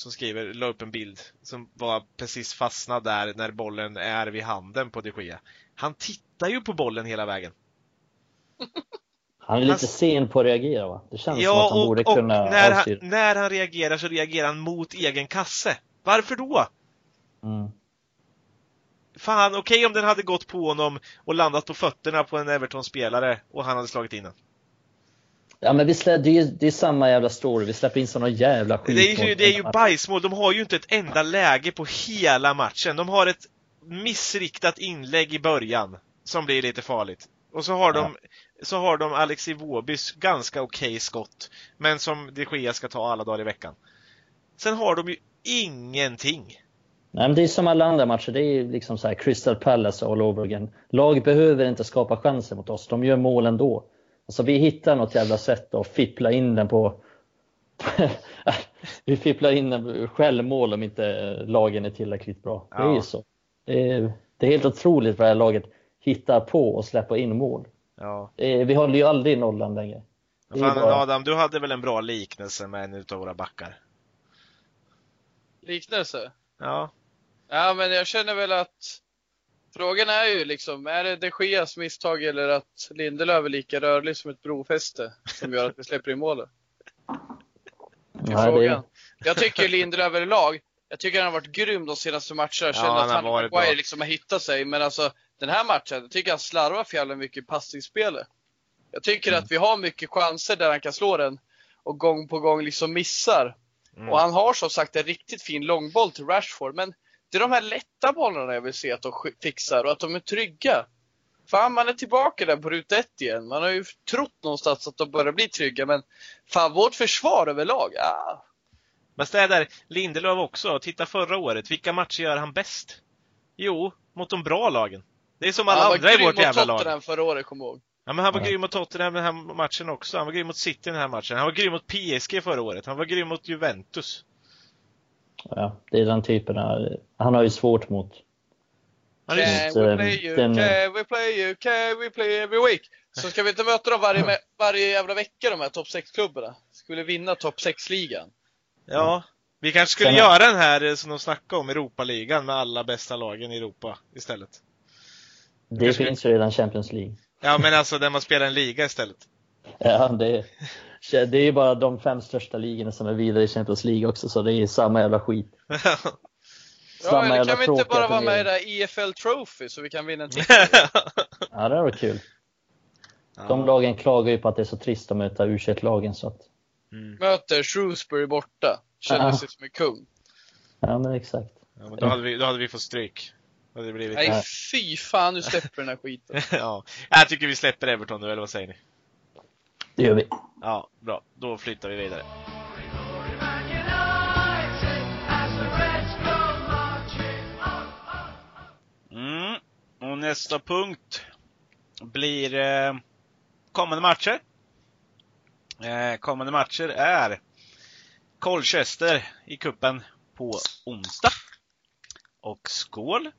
som skriver, la upp en bild som var precis fastnad där när bollen är vid handen på de Gea. Han tittar ju på bollen hela vägen. Han är lite Alltså- sen på att reagera va? Det känns som Ja, att han och, borde och kunna när, han, när han reagerar så reagerar han mot egen kasse. Varför då? Mm. Fan, okej om den hade gått på honom och landat på fötterna på en Everton-spelare och han hade slagit in den. Ja men vi slä, det, är, ju- det är samma jävla story. Vi släpper in såna jävla skit. Det är ju, det är ju bajsmål. De har ju inte ett enda läge på hela matchen. De har ett missriktat inlägg i början som blir lite farligt. Och så har de, så har de Alex Iwobis ganska okej skott, men som de Gea ska ta alla dagar i veckan. Sen har de ju ingenting. Nej, men det är som alla andra matcher. Det är liksom så här Crystal Palace all over again. Lag behöver inte skapa chanser mot oss. De gör mål ändå. Alltså vi hittar något jävla sätt att fippla in den på... vi fipplar in den självmål om inte lagen är tillräckligt bra. Det är Ja. ju så. Det är, det är helt otroligt vad det här laget hittar på och släpper in mål. Ja. Eh, Vi håller ju aldrig nollan längre. Fan, bara- Adam, du hade väl en bra liknelse med en utav våra backar? Liknelse? Ja. Ja, men jag känner väl att Frågan är ju liksom, är det de Geas misstag eller att Lindelöf är lika rörlig som ett brofäste som gör att vi släpper in målet? Det... Jag tycker Lindelöf överlag, jag tycker han har varit grym de senaste matcherna. Jag känner Ja, att han och Maguire liksom har hittat sig. Men alltså den här matchen, jag tycker han slarvar för jävla mycket i passningsspelet. Jag tycker Mm. att vi har mycket chanser där han kan slå den och gång på gång liksom missar. Mm. Och han har som sagt en riktigt fin långboll till Rashford. Men det är de här lätta bollarna jag vill se att de fixar och att de är trygga. Fan, man är tillbaka där på ruta ett igen. Man har ju trott någonstans att de börjar bli trygga, men fan, vårt försvar överlag, ja. Men där, Lindelöf också. Titta förra året. Vilka matcher gör han bäst? Jo, mot de bra lagen. Det är som alla han var andra i grym vårt mot jävla lag. Tottenham förra året, jag ihåg. Ja, men han var Ja. grym mot Tottenham den här matchen också. Han var grym mot City den här matchen. Han var grym mot PSG förra året. Han var grym mot Juventus. Ja, det är den typen av... Han har ju svårt mot... Can we eh, play you, den- can we play you, can we play every week? Så ska vi inte möta dem varje, varje jävla vecka, de här topp 6-klubbarna? Skulle vinna topp 6-ligan. Ja. Vi kanske skulle Sen- göra den här eh, som de snackade om, Europaligan med alla bästa lagen i Europa istället. Det Kanske- finns ju redan Champions League. Ja, men alltså där man spelar en liga istället. Ja, det, det är ju bara de fem största ligorna som är vidare i Champions League också, så det är samma jävla skit. Ja, Samma eller jävla kan vi inte bara vara med i det här EFL Trophy så vi kan vinna en titel? Ja, det var kul. De lagen klagar ju på att det är så trist att möta u lagen så att... Mm. Möter Shrewsbury borta. Känner Ja. sig som en kung. Ja, men exakt. Ja, men då, hade vi, då hade vi fått stryk. Hade det blivit... Nej, fy fan, nu släpper den här skiten. ja. Jag tycker vi släpper Everton nu, eller vad säger ni? Det gör vi. Ja, bra. Då flyttar vi vidare. Mm. Och nästa punkt blir eh, kommande matcher. Eh, kommande matcher är Colchester i kuppen på onsdag. Och skål!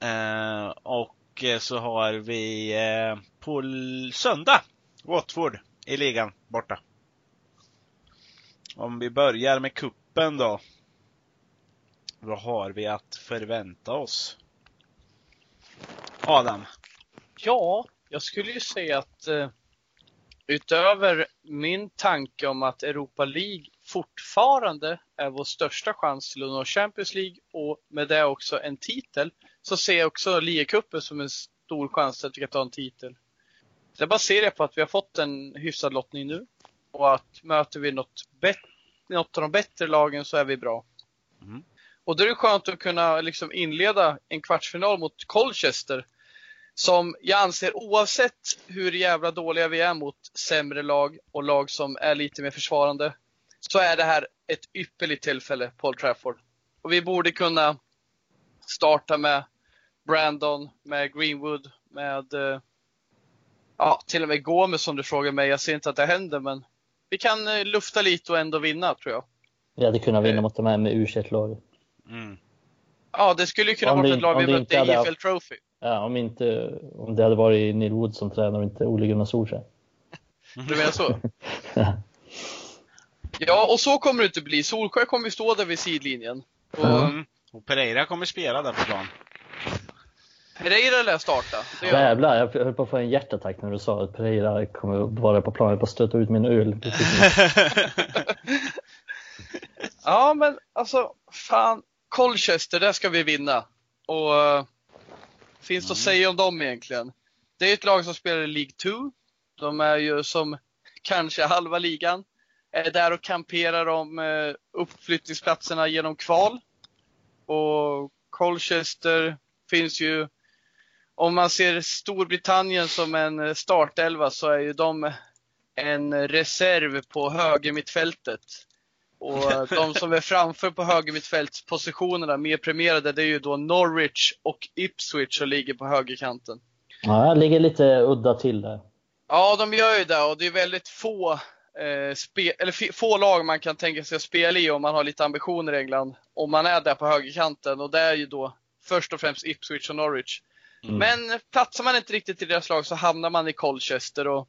Eh, och så har vi eh, på söndag Watford i ligan borta. Om vi börjar med kuppen då. Vad har vi att förvänta oss? Adam? Ja, jag skulle ju säga att eh, utöver min tanke om att Europa League fortfarande är vår största chans till att nå Champions League och med det också en titel, så ser jag också ligacupen som en stor chans att vi kan ta en titel. Jag baserar på att vi har fått en hyfsad lottning nu och att möter vi något, något av de bättre lagen så är vi bra. Mm. Och då är det skönt att kunna liksom inleda en kvartsfinal mot Colchester som jag anser oavsett hur jävla dåliga vi är mot sämre lag och lag som är lite mer försvarande så är det här ett ypperligt tillfälle på Old Trafford. Och vi borde kunna starta med Brandon, med Greenwood, med eh, ja, till och med Gomes som du frågar mig. Jag ser inte att det händer men vi kan eh, lufta lite och ändå vinna tror jag. Vi hade kunnat vinna Eh. mot de här med u lagen Mm. Ja, det skulle ju kunna vara det- ett lag vi mötte i EFL haft- Trophy. Ja, om inte... Om det hade varit Neil Wood som tränare och inte Ole Gunnar Solskjaer. Du menar så? Ja, och så kommer det inte bli. Solskjaer kommer ju stå där vid sidlinjen. Och Mm. Och Pereira kommer spela där på plan. Pereira lär starta. Jävlar, jag höll på att få en hjärtattack när du sa att Pereira kommer att vara på planen på att stöta ut min öl. Ja, men alltså, fan. Colchester, där ska vi vinna. Och uh, finns det att säga om dem egentligen? Det är ett lag som spelar i League 2. De är ju som kanske halva ligan. Är där och kamperar om uh, uppflyttningsplatserna genom kval. Och Colchester finns ju, om man ser Storbritannien som en eh, startelva så är ju de en reserv på högermittfältet. Och eh, de som är framför på högermittfältspositionerna, mer premierade, det är ju då Norwich och Ipswich som ligger på högerkanten. Ja, jag ligger lite udda till där. Ja, de gör ju det och det är väldigt få, eh, spe, eller få lag man kan tänka sig att spela i om man har lite ambitioner i England. Om man är där på högerkanten och det är ju då först och främst Ipswich och Norwich. Mm. Men platsar man inte riktigt i deras lag så hamnar man i Colchester och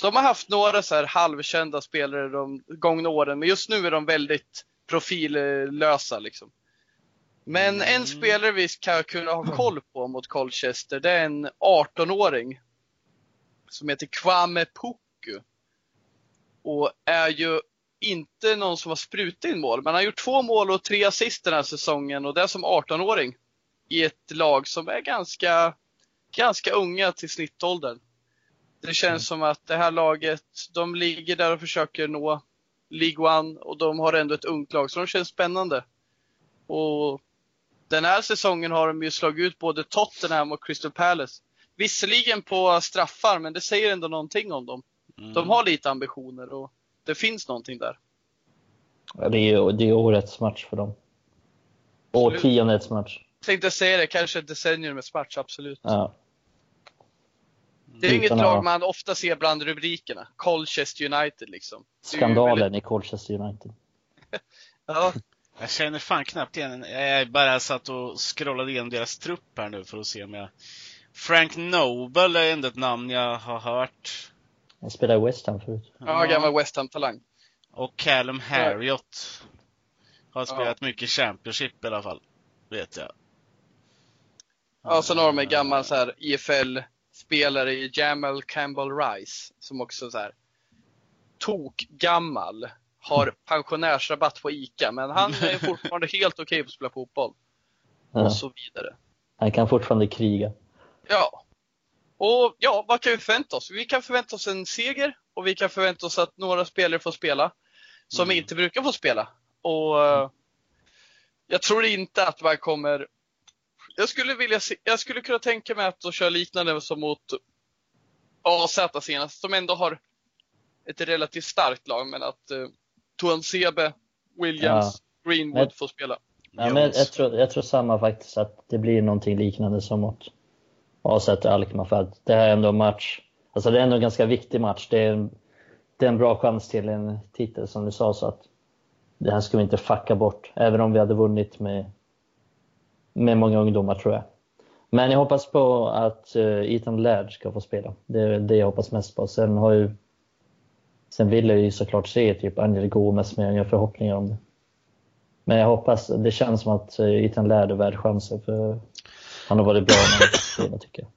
de har haft några så här halvkända spelare de gångna åren, men just nu är de väldigt profillösa liksom. Men mm. en spelare vi ska kunna ha koll på mot Colchester, det är en 18-åring. Som heter Kwame Puku. Och är ju inte någon som har sprutat in mål, men han har gjort två mål och tre assist den här säsongen och det är som 18-åring. I ett lag som är ganska, ganska unga till snittåldern. Det känns mm. som att det här laget, de ligger där och försöker nå League One och de har ändå ett ungt lag, så de känns spännande. Och den här säsongen har de ju slagit ut både Tottenham och Crystal Palace. Visserligen på straffar, men det säger ändå någonting om dem. Mm. De har lite ambitioner och det finns någonting där. Ja, det är, det är årets match för dem. Årtiondets match. Tänkte säga det, kanske ett decenniumets match, absolut. Ja. Det är inget lag man ofta ser bland rubrikerna. Colchester United liksom. Skandalen väldigt... i Colchester United. ja. Jag känner fan knappt igen Jag bara satt och scrollade igenom deras trupp här nu för att se om jag... Frank Noble är ändå ett namn jag har hört. Han spelade i West Ham förut. Ja, gammal West Ham-talang. Och Callum Harriott. Har spelat ja. mycket Championship i alla fall. Vet jag. Ja, sen har de en gammal så här IFL spelare i Jamal Campbell Rice som också så här tok gammal har pensionärsrabatt på ICA, men han är fortfarande helt okej okay på att spela fotboll. Ja. Och så vidare. Han kan fortfarande kriga. Ja. Och ja, vad kan vi förvänta oss? Vi kan förvänta oss en seger och vi kan förvänta oss att några spelare får spela som mm. inte brukar få spela. Och mm. jag tror inte att man kommer jag skulle vilja se, jag skulle kunna tänka mig att köra liknande som mot AZ senast, som ändå har ett relativt starkt lag, men att uh, Tuan Sebe, Williams, ja. Greenwood jag, får spela. Ja, men jag, tror, jag tror samma faktiskt, att det blir någonting liknande som mot AZ och Alkmaar, för att det här är ändå en match, alltså det är ändå en ganska viktig match. Det är en, det är en bra chans till en titel som du sa, så att det här ska vi inte fucka bort, även om vi hade vunnit med med många ungdomar tror jag. Men jag hoppas på att uh, Ethan Laird ska få spela. Det är det jag hoppas mest på. Sen, har ju, sen vill jag ju såklart se typ Angel Gomes, men jag har förhoppningar om det. Men jag hoppas, det känns som att uh, Ethan Laird är värd chansen för han har varit bra han tycker jag.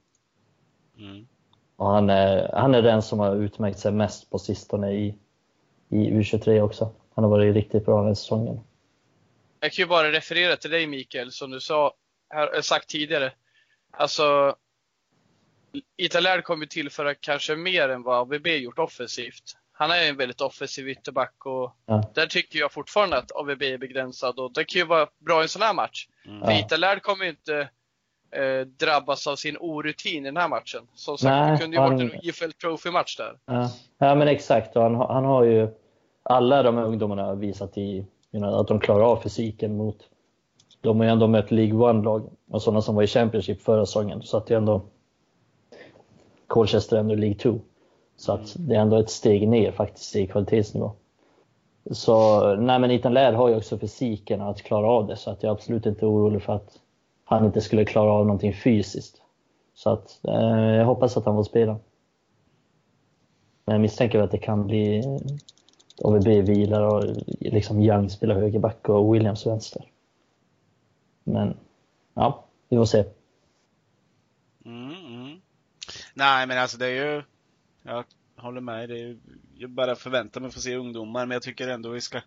Mm. Och han är, han är den som har utmärkt sig mest på sistone i, i U23 också. Han har varit riktigt bra den här säsongen. Jag kan ju bara referera till dig Mikael, som du sa, har sagt tidigare. Alltså, Italär kommer ju tillföra kanske mer än vad AVB gjort offensivt. Han är en väldigt offensiv ytterback och ja. där tycker jag fortfarande att AVB är begränsad och det kan ju vara bra i en sån här match. Mm. För Italär kommer ju inte eh, drabbas av sin orutin i den här matchen. Som sagt, Nej, det kunde ju han... varit en IFL Trophy-match där. Ja. ja, men exakt. Han, han har ju alla de ungdomarna visat i att de klarar av fysiken mot... De har ju ändå mött League One-lag och sådana som var i Championship förra säsongen. Så att det är ändå... Colchester är ändå League 2. Så att det är ändå ett steg ner faktiskt i kvalitetsnivå. Så nej men Ethan Laird har ju också fysiken att klara av det så att jag är absolut inte orolig för att han inte skulle klara av någonting fysiskt. Så att eh, jag hoppas att han får spela. Men jag misstänker att det kan bli AVB vilar och liksom Young spelar högerback och Williams vänster. Men ja, vi får se. Mm, mm. Nej, men alltså det är ju, jag håller med. Det är ju, jag bara förväntar mig att få se ungdomar, men jag tycker ändå vi ska,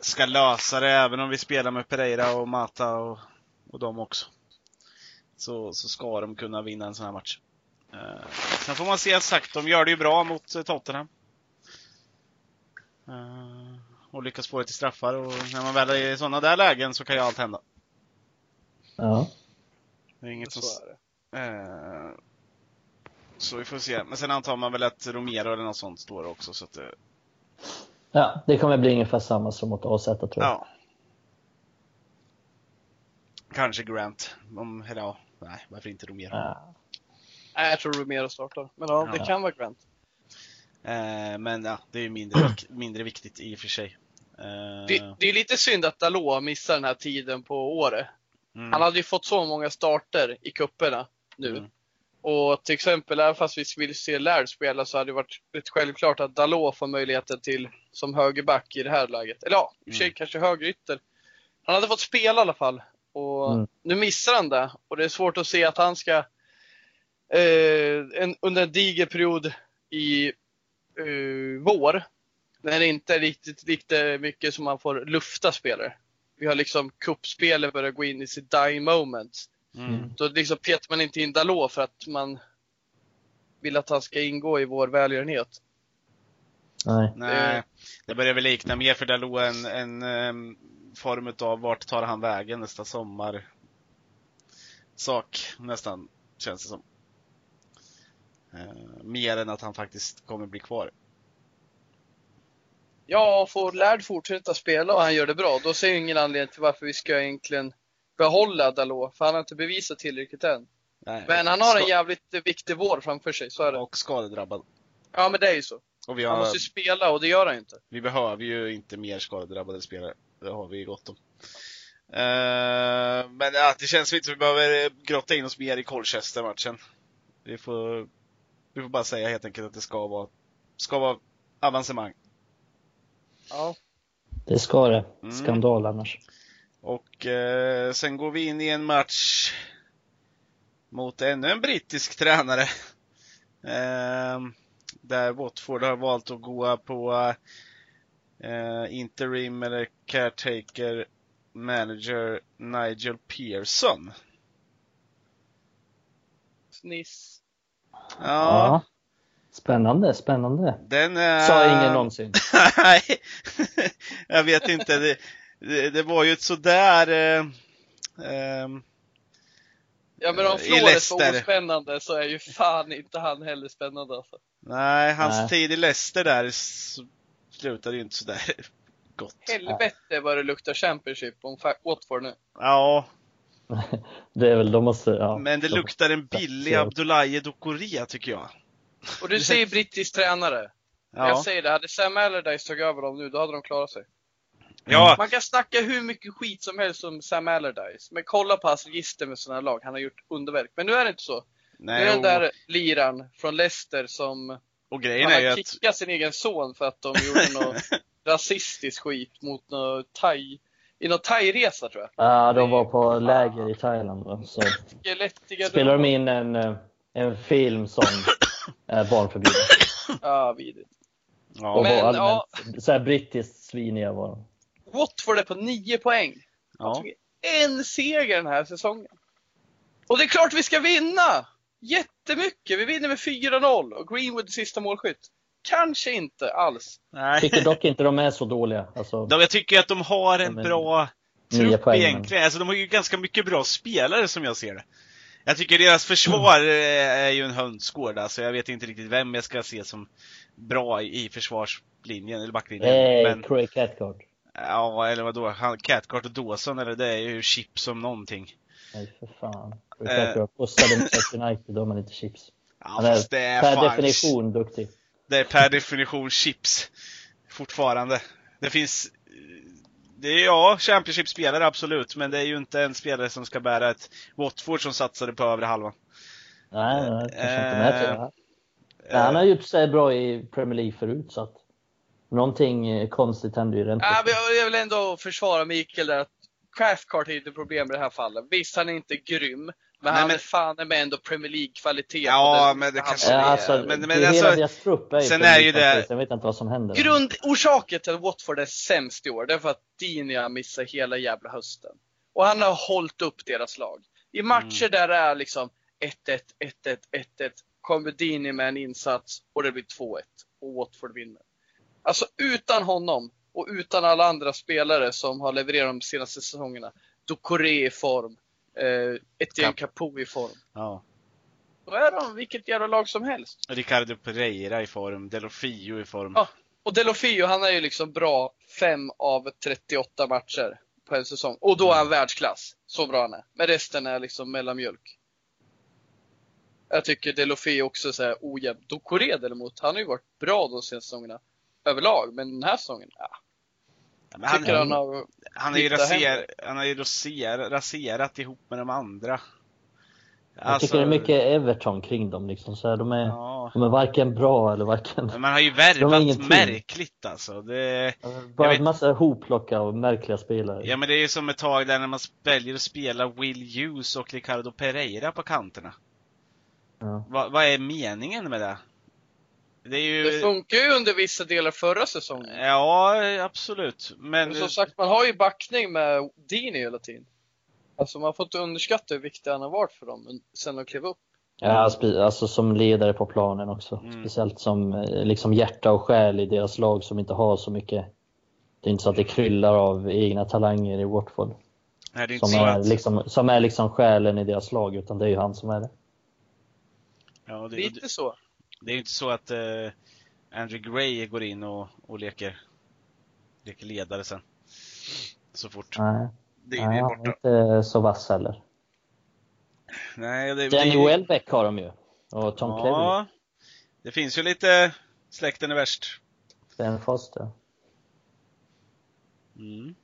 ska lösa det, även om vi spelar med Pereira och Mata och, och dem också. Så, så ska de kunna vinna en sån här match. Uh, sen får man se sagt, de gör det ju bra mot Tottenham. Uh, och lyckas få det till straffar och när man väl är i sådana där lägen så kan ju allt hända. Ja. Det är inget som... Så, uh, så vi får se. Men sen antar man väl att Romero eller något sånt står också så att det... Ja, det kommer bli ungefär samma som mot AZ tror jag. Ja. Kanske Grant. Om, eller ja, nej, varför inte Romero? Ja. Nej, jag tror Romero startar. Men ja, det kan vara Grant. Eh, men ja, det är mindre, mindre viktigt i och för sig. Eh, det, det, är lite synd att Dalot missar den här tiden på året. Mm. Han hade ju fått så många starter i kupperna nu. Mm. Och till exempel, även fast vi vill se Laird spela så hade det varit rätt självklart att Dalot får möjligheten till som högerback i det här läget. Eller ja, i och för sig mm. kanske högerytter. Han hade fått spela i alla fall. Och mm. nu missar han det. Och det är svårt att se att han ska eh, en, under en diger period i eh, vår, när det inte är riktigt, riktigt mycket som man får lufta spelare. Vi har liksom kuppspelet börjar gå in i sitt dying moment. Mm. Då liksom petar man inte in Dalot för att man vill att han ska ingå i vår välgörenhet. Nej. Nej, det börjar väl likna mer för Dalot en, en um, form av vart tar han vägen nästa sommar sak nästan, känns det som. Uh, mer än att han faktiskt kommer bli kvar. Ja, får Lärd fortsätta spela och han gör det bra, då ser jag ingen anledning till varför vi ska egentligen behålla Dalot, för han har inte bevisat tillräckligt än. Nej, men han har en jävligt viktig vår framför sig, så är det. Och skadedrabbad. Ja, men det är ju så. Har, han måste ju spela och det gör han ju inte. Vi behöver ju inte mer skadedrabbade spelare. Det har vi gott om. Uh, men ja, det känns lite som vi behöver grotta in oss mer i Colchester-matchen. Vi får, vi får bara säga helt enkelt att det ska vara, ska vara avancemang. Ja. Det ska det. Mm. Skandal mm. annars. Och eh, sen går vi in i en match mot ännu en brittisk tränare. Eh, där Watford har valt att gå på eh, interim eller caretaker manager Nigel Pearson. Sniss. Ja. ja. Spännande, spännande. Den, äh... Sa ingen någonsin. Nej, jag vet inte. Det, det, det, var ju ett sådär... Eh, eh, ja men om Flores var ospännande så är ju fan inte han heller spännande alltså. Nej, hans Nej. tid i Leicester där slutade ju inte sådär gott. Helvete vad det luktar Championship om Watford nu. Ja. det är väl, de måste, ja. Men det luktar en billig Abdoulaye Doucouré tycker jag. Och du säger brittisk tränare. Ja. Jag säger det, hade Sam Allardyce tagit över dem nu, då hade de klarat sig. Ja. Man kan snacka hur mycket skit som helst om Sam Allardyce, men kolla på hans register med sådana lag. Han har gjort underverk. Men nu är det inte så. Nej, nu är den där liran från Leicester som och grejen han har kickat att... sin egen son för att de gjorde något rasistiskt skit mot något thai i någon thai-resa tror jag. Ja, de var på läger i Thailand. Då, så spelade de in en, eh, en film som är barnförbjuden. Ja, vidrigt. Ja. Och Men, ja. så här brittiskt sviniga var de. Watford är på 9 poäng. Ja. En seger den här säsongen. Och det är klart vi ska vinna! Jättemycket! Vi vinner med 4-0 och Greenwood sista målskytt. Kanske inte alls. Nej. Tycker dock inte de är så dåliga. Alltså, jag tycker att de har en bra trupp egentligen. Alltså, de har ju ganska mycket bra spelare som jag ser det. Jag tycker deras försvar är ju en hönsgård. Alltså jag vet inte riktigt vem jag ska se som bra i försvarslinjen, eller backlinjen. Hey, men... Craig Cathcart. Ja, eller vadå? Han, Cathcart och Dawson, eller det är ju chips som någonting. Nej, för fan. Craig eh. Cathcart pussade mot United, då har man inte chips. Ja, Han är, det är per fan... definition duktig. Det är per definition chips. Fortfarande. Det finns det är ja, Championship-spelare absolut, men det är ju inte en spelare som ska bära ett Watford som satsade på övre halvan. Nej, nej, kanske inte med äh, Nej, han har gjort sig bra i Premier League förut, så att någonting eh, konstigt händer ju rent. Ja, jag vill ändå försvara Mikael där. Craftcart är inte problem i det här fallet. Visst, han är inte grym, men han är fan med ändå Premier League-kvalitet. Ja, men det kanske ja, alltså, men, men det, alltså, hela deras trupp är ju sen är ju det... Jag vet inte vad som händer. Grundorsaken till att Watford är sämst i år, det är för att Dinia missar hela jävla hösten. Och han har hållit upp deras lag. I matcher mm. där det är liksom 1-1, 1-1, 1-1, kommer Dini med en insats och det blir 2-1 och Watford vinner. Alltså utan honom och utan alla andra spelare som har levererat de senaste säsongerna, då Coré i form, eh, Etienne Capoe i form. Ja. Då är de vilket jävla lag som helst. Ricardo Pereira i form, Delofio i form. Ja, och Delofio han är ju liksom bra 5 av 38 matcher på en säsong. Och då är han världsklass. Så bra han är. Men resten är liksom mellanmjölk. Jag tycker Delofio också är så här ojämn. Dokore däremot, han har ju varit bra de senaste säsongerna överlag. Men den här säsongen, ja, men han, han, har, han, är ju raser, han har ju raser, raserat ihop med de andra. Jag alltså, tycker det är mycket Everton kring dem liksom. Så här, de, är, ja. de är varken bra eller varken... Men man har ju värvat märkligt alltså. Det, Bara en massa hoplocka och märkliga spelare. Ja men det är ju som ett tag där när man väljer att spela Will Hughes och Ricardo Pereira på kanterna. Ja. Vad, vad är meningen med det? Det, ju... det, funkar ju under vissa delar förra säsongen. Ja, absolut. Men... Men som sagt, man har ju backning med Dini hela tiden. Alltså man får inte underskatta hur viktig han har varit för dem sen de klev upp. Ja, alltså som ledare på planen också. Mm. Speciellt som eh, liksom hjärta och själ i deras lag som inte har så mycket. Det är inte så att det kryllar av egna talanger i Watford. Nej, det är inte som, så är att... liksom, som är liksom själen i deras lag, utan det är ju han som är det. Ja, det Lite så. Det är ju inte så att uh, Andrew Gray går in och, och leker, leker ledare sen. Så fort. Nej. Det är ja, borta. inte så vass heller. Nej, det Danny blir... Welbeck har de ju. Och Tom ja, Cleverley. Det finns ju lite släkten är värst. Ben Foster. Mm.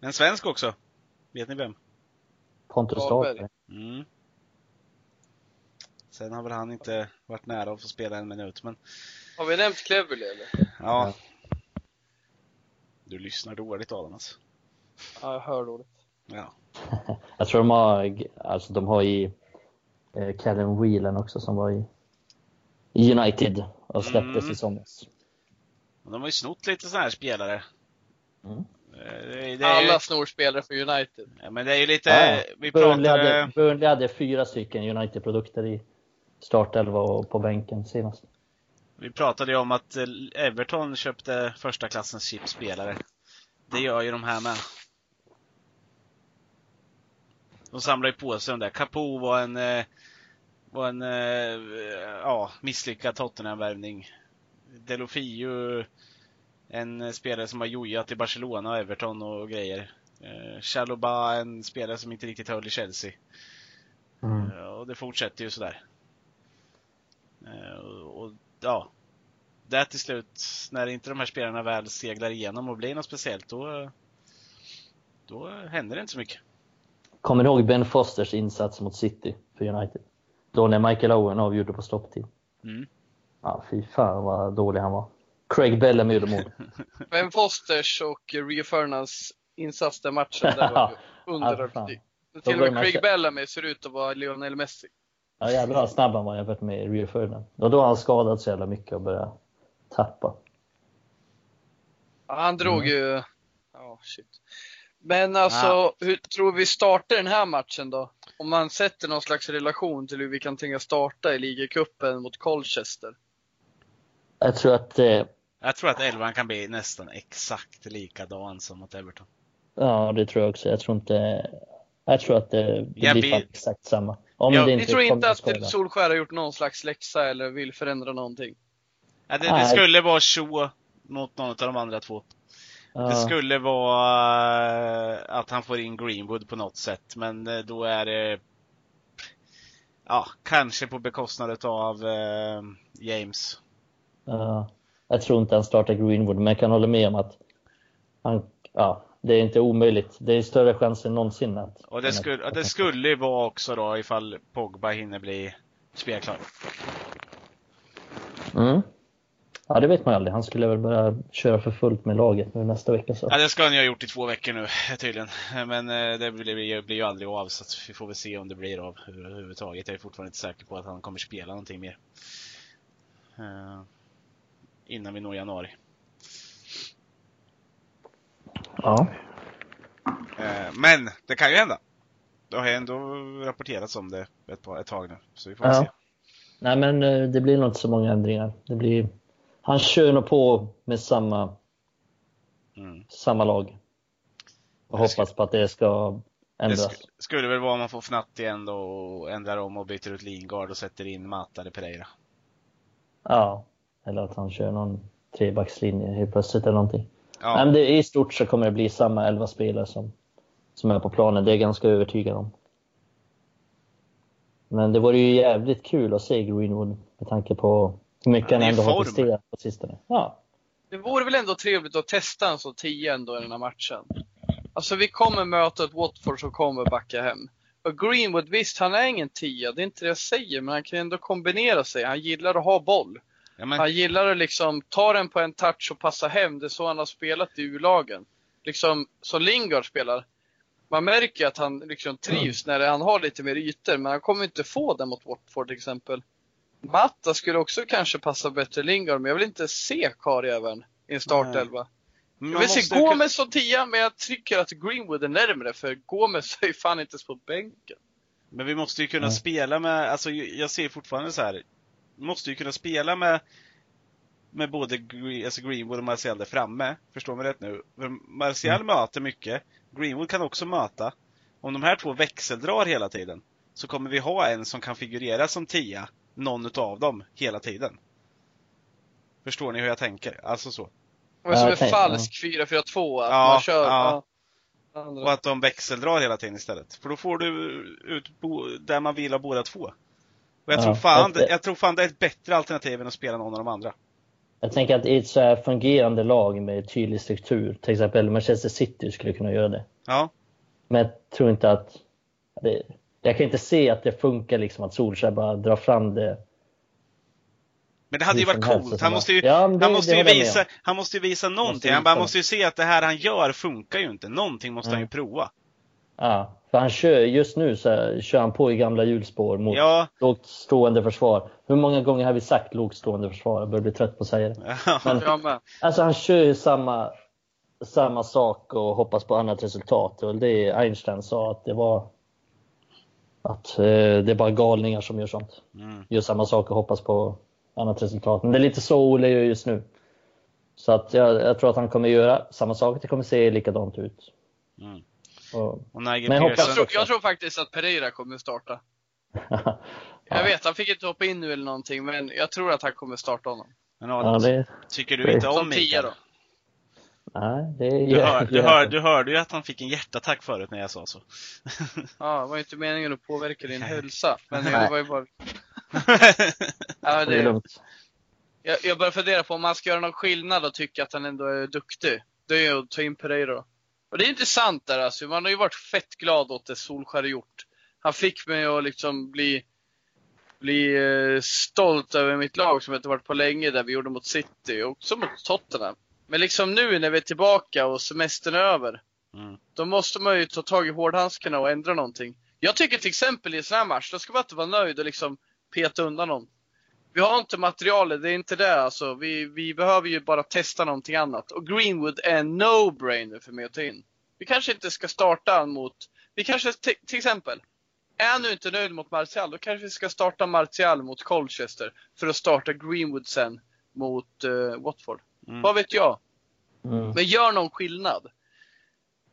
En svensk också. Vet ni vem? Pontus Dahlberg. Mm. Sen har väl han inte varit nära att få spela en minut, men... Har vi nämnt Cleverley eller? Ja. Du lyssnar dåligt Adam alltså. Ja, jag hör dåligt. Ja. jag tror de har, alltså de har i eh, Callum Whelan också som var i United och släpptes mm. i somras. De har ju snott lite sådana här spelare. Mm. Eh, det, Alla ju... snor spelare för United. Ja, men det är ju lite, ja, vi Burnley, pratade... hade, Burnley hade fyra stycken United-produkter i startelva och på bänken senast. Vi pratade ju om att eh, Everton köpte första klassens chipspelare. Det gör ju de här med. De samlar ju på sig de där. Capo var en, eh, var en eh, ja, misslyckad Tottenham-värvning. Delofio, en spelare som har jojat i Barcelona och Everton och grejer. Eh, Chaloba, en spelare som inte riktigt höll i Chelsea. Mm. Och det fortsätter ju sådär. Och, ja, där till slut, när inte de här spelarna väl seglar igenom och blir något speciellt, då, då händer det inte så mycket. Kommer du ihåg Ben Fosters insats mot City för United? Då när Michael Owen avgjorde på stopptid. Mm. Ja, fy fan vad dålig han var. Craig Bellamy gjorde mål. Ben Fosters och Rio Fernands insats den matchen, där var under ja, Till och med Craig Bellamy ser ut att vara Lionel Messi. Ja jävlar vad snabb han var jämfört med Rio Ferdinand. Och då har han skadat så jävla mycket och börjat tappa. Ja, han drog mm. ju... Ja, oh, shit. Men alltså, ja. hur tror vi startar den här matchen då? Om man sätter någon slags relation till hur vi kan tänka starta i ligacupen mot Colchester. Jag tror att... Eh... Jag tror att elvan kan bli nästan exakt likadan som mot Everton. Ja, det tror jag också. Jag tror inte... Jag tror att det, det blir vet... exakt samma. Om ja, det inte tror inte att Solskär har gjort någon slags läxa eller vill förändra någonting? Ja, det, det skulle vara så mot någon av de andra två. Det skulle vara eh, att han får in Greenwood på något sätt, men eh, då är det Ja, kanske på bekostnad av uh, James. Ja, jag tror inte han startar Greenwood, men jag kan hålla med om att han, ja, det är inte omöjligt. Det är större chans än någonsin att... Och det, skulle, att, det skulle vara också då ifall Pogba hinner bli spelklar. Mm. Ja, det vet man aldrig. Han skulle väl börja köra för fullt med laget nu nästa vecka. Så. Ja, det ska han ju ha gjort i två veckor nu tydligen. Men eh, det blir, blir ju aldrig av, så vi får väl se om det blir av överhuvudtaget. Jag är fortfarande inte säker på att han kommer spela någonting mer. Uh, innan vi når januari. Ja. Uh, men det kan ju hända. Det har ju ändå rapporterats om det ett, ett tag nu, så vi får ja. se. Nej, men det blir nog inte så många ändringar. Det blir han kör nog på med samma, mm. samma lag. Och hoppas på att det ska ändras. Det skulle väl vara om man får fnatt igen då och ändrar om och byter ut Lingard och sätter in Mata eller Pereira. Ja, eller att han kör någon trebackslinje helt plötsligt eller någonting. Ja. Men det, i stort så kommer det bli samma elva spelare som, som är på planen. Det är jag ganska övertygad om. Men det vore ju jävligt kul att se Greenwood med tanke på hur mycket han ändå har presterat på sistone. Ja. Det vore väl ändå trevligt att testa en så 10 ändå i den här matchen. Alltså vi kommer möta ett Watford som kommer backa hem. Och Greenwood, visst han är ingen tia, det är inte det jag säger, men han kan ändå kombinera sig. Han gillar att ha boll. Ja, men... Han gillar att liksom ta den på en touch och passa hem. Det är så han har spelat i U-lagen. Liksom, som Lingard spelar. Man märker att han liksom trivs mm. när han har lite mer ytor, men han kommer inte få det mot Watford till exempel. Matta skulle också kanske passa bättre Lingard, men jag vill inte se karljäveln i en startelva. Jag vill se Gomes som tia, men jag tycker att Greenwood är närmre, för Gomes är ju fan inte på bänken. Men vi måste ju kunna mm. spela med, alltså jag ser fortfarande så här. Måste ju kunna spela med med både alltså Greenwood och Martial där framme. Förstår mig rätt nu? För Martial mm. möter mycket. Greenwood kan också möta. Om de här två växeldrar hela tiden så kommer vi ha en som kan figurera som tia, någon utav dem, hela tiden. Förstår ni hur jag tänker? Alltså så. Och som en falsk 4-4-2, att ja, man kör. Ja. Och att de växeldrar hela tiden istället. För då får du ut där man vill ha båda två. Och jag, ja, tror fan, det, jag tror fan det är ett bättre alternativ än att spela någon av de andra. Jag tänker att i ett så här fungerande lag med tydlig struktur, till exempel Manchester City skulle kunna göra det. Ja. Men jag tror inte att... Det, jag kan inte se att det funkar liksom att Solskjaer bara drar fram det. Men det hade ju varit coolt. Han måste ju, ja, det, han måste ju visa, han måste ju visa någonting. Måste han måste ju se att det här han gör funkar ju inte. Någonting måste mm. han ju prova. Ja, för han kör, just nu så här, kör han på i gamla hjulspår mot ja. lågt stående försvar. Hur många gånger har vi sagt lågt stående försvar? Jag börjar bli trött på att säga det. Men, alltså han kör ju samma, samma sak och hoppas på annat resultat. Och det Einstein sa att det var att eh, det är bara galningar som gör sånt. Mm. Gör samma sak och hoppas på annat resultat. Men det är lite så Ole gör just nu. Så att jag, jag tror att han kommer göra samma sak. Det kommer se likadant ut. Mm. Och, och men jag, jag, tror, jag tror faktiskt att Pereira kommer starta. jag vet, han fick inte hoppa in nu eller någonting, men jag tror att han kommer starta honom. Men ja, det, tycker du inte om Mikael? då? Nej, det du, hör, du, hör, du hörde ju att han fick en hjärtattack förut när jag sa så. ja, det var inte meningen att påverka din hälsa. Men det var ju bara... ja, det, är lugnt. Jag, jag börjar fundera på om man ska göra någon skillnad och tycka att han ändå är duktig. Det är ju att ta in Pereira. Och det är intressant där alltså. Man har ju varit fett glad åt det Solskär gjort. Han fick mig att liksom bli, bli eh, stolt över mitt lag som inte varit på länge, där vi gjorde mot City och också mot Tottenham. Men liksom nu när vi är tillbaka och semestern är över, mm. då måste man ju ta tag i hårdhandskarna och ändra någonting. Jag tycker till exempel i en sån här match, då ska man inte vara nöjd och liksom peta undan någon. Vi har inte materialet, det är inte det alltså. Vi, vi behöver ju bara testa någonting annat. Och Greenwood är en no-brainer för mig att ta in. Vi kanske inte ska starta mot, vi kanske till exempel, är nu inte nöjd mot Martial, då kanske vi ska starta Martial mot Colchester för att starta Greenwood sen mot uh, Watford. Mm. Vad vet jag? Mm. Men gör någon skillnad.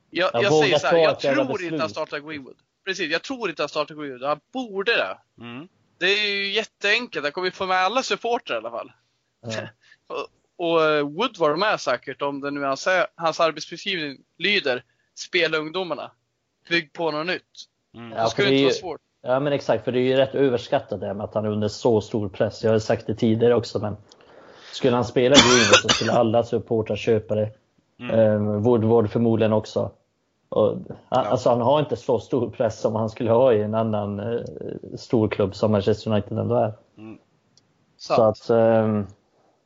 Jag, jag, jag säger så här, jag tror inte han startar Greenwood. Precis, jag tror inte han startar Greenwood. Han borde det. Mm. Det är ju jätteenkelt. Han kommer få med alla supportrar i alla fall. Ja. och, och eh, Woodward med säkert om det nu är hans, hans arbetsbeskrivning lyder spela ungdomarna. Bygg på något nytt. Mm. Det skulle inte vara svårt. Ja men exakt, för det är ju rätt överskattat det med att han är under så stor press. Jag har sagt det tidigare också men skulle han spela Greenwood så skulle alla supportrar köpa det. Mm. Um, Woodward förmodligen också. Och, alltså han har inte så stor press som han skulle ha i en annan eh, stor klubb som Manchester United ändå är. Mm. Så att, eh,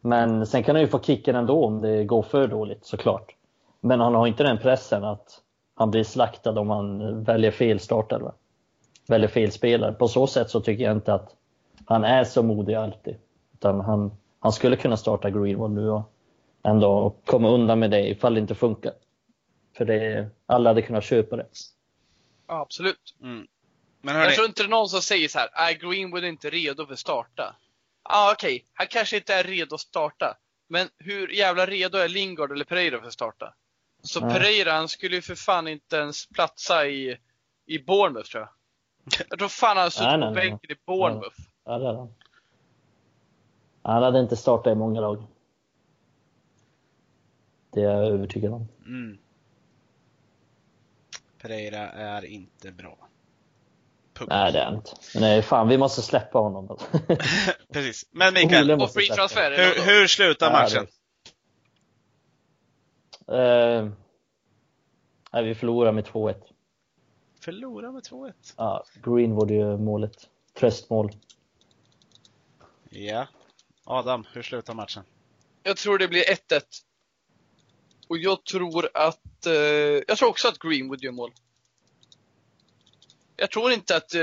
men sen kan han ju få kicken ändå om det går för dåligt såklart. Men han har inte den pressen att han blir slaktad om han väljer fel startelva. Väljer fel spelare. På så sätt så tycker jag inte att han är så modig alltid. Utan han, han skulle kunna starta Greenwood nu och ändå komma undan med det ifall det inte funkar. För det, alla hade kunnat köpa det. Ja, absolut. Mm. Men hörni... Jag tror inte det är någon som säger så här, är Greenwood inte redo för att starta? Ja, ah, okej, okay. han kanske inte är redo att starta. Men hur jävla redo är Lingard eller Pereira för att starta? Så Nej. Pereira, han skulle ju för fan inte ens platsa i, i Bournemouth tror jag. Jag tror fan han hade suttit på bänken i Bournemouth. Ja, det hade han. Han hade inte startat i många lag. Det är jag övertygad om. Mm. Pereira är inte bra. Punkt. Nej, det är inte. Nej, fan, vi måste släppa honom. Precis. Men Mikael, och free transfer, hur, hur slutar matchen? Uh, nej, vi förlorar med 2-1. Förlora med 2-1. Ja, Greenwood gör målet. Tröstmål. Ja. Adam, hur slutar matchen? Jag tror det blir 1-1. Och jag tror att, eh, jag tror också att Greenwood gör mål. Jag tror inte att eh,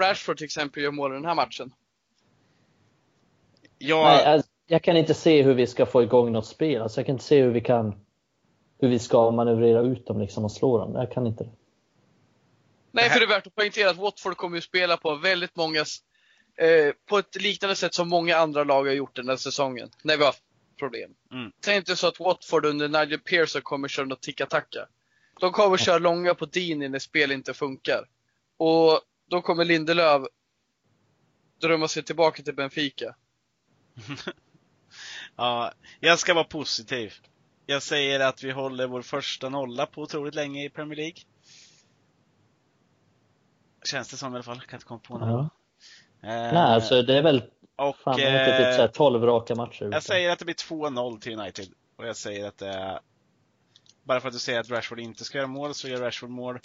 Rashford till exempel gör mål i den här matchen. Jag... Nej, alltså, jag kan inte se hur vi ska få igång något spel. Alltså, jag kan inte se hur vi kan hur vi ska manövrera ut dem liksom och slå dem. Jag kan inte det. Nej, för det är värt att poängtera att Watford kommer att spela på väldigt många, eh, på ett liknande sätt som många andra lag har gjort den här säsongen. När vi har haft problem. Mm. Tänk inte så att Watford under Nigel Pearson kommer köra något ticka-tacka. De kommer köra långa på Dini när spel inte funkar. Och då kommer Lindelöf drömma sig tillbaka till Benfica. ja, jag ska vara positiv. Jag säger att vi håller vår första nolla på otroligt länge i Premier League. Känns det som i alla fall. Kan inte komma på något. Ja. Eh, Nej, alltså det är väl och, fan, det är typ så 12 raka matcher. Jag säger att det blir 2-0 till United. Och jag säger att det är bara för att du säger att Rashford inte ska göra mål, så gör Rashford mål.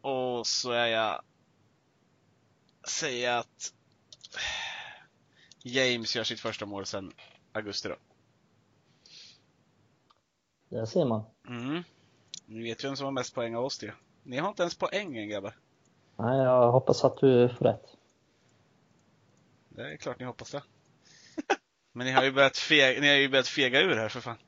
Och så är jag... Säger att James gör sitt första mål sen augusti då. Där ser man. Mm. Ni vet ju vem som har mest poäng av oss det. Ni har inte ens poäng än grabbar. Nej, jag hoppas att du får rätt. Det är klart ni hoppas det. Men ni har ju börjat fega, ni har ju börjat fega ur här för fan.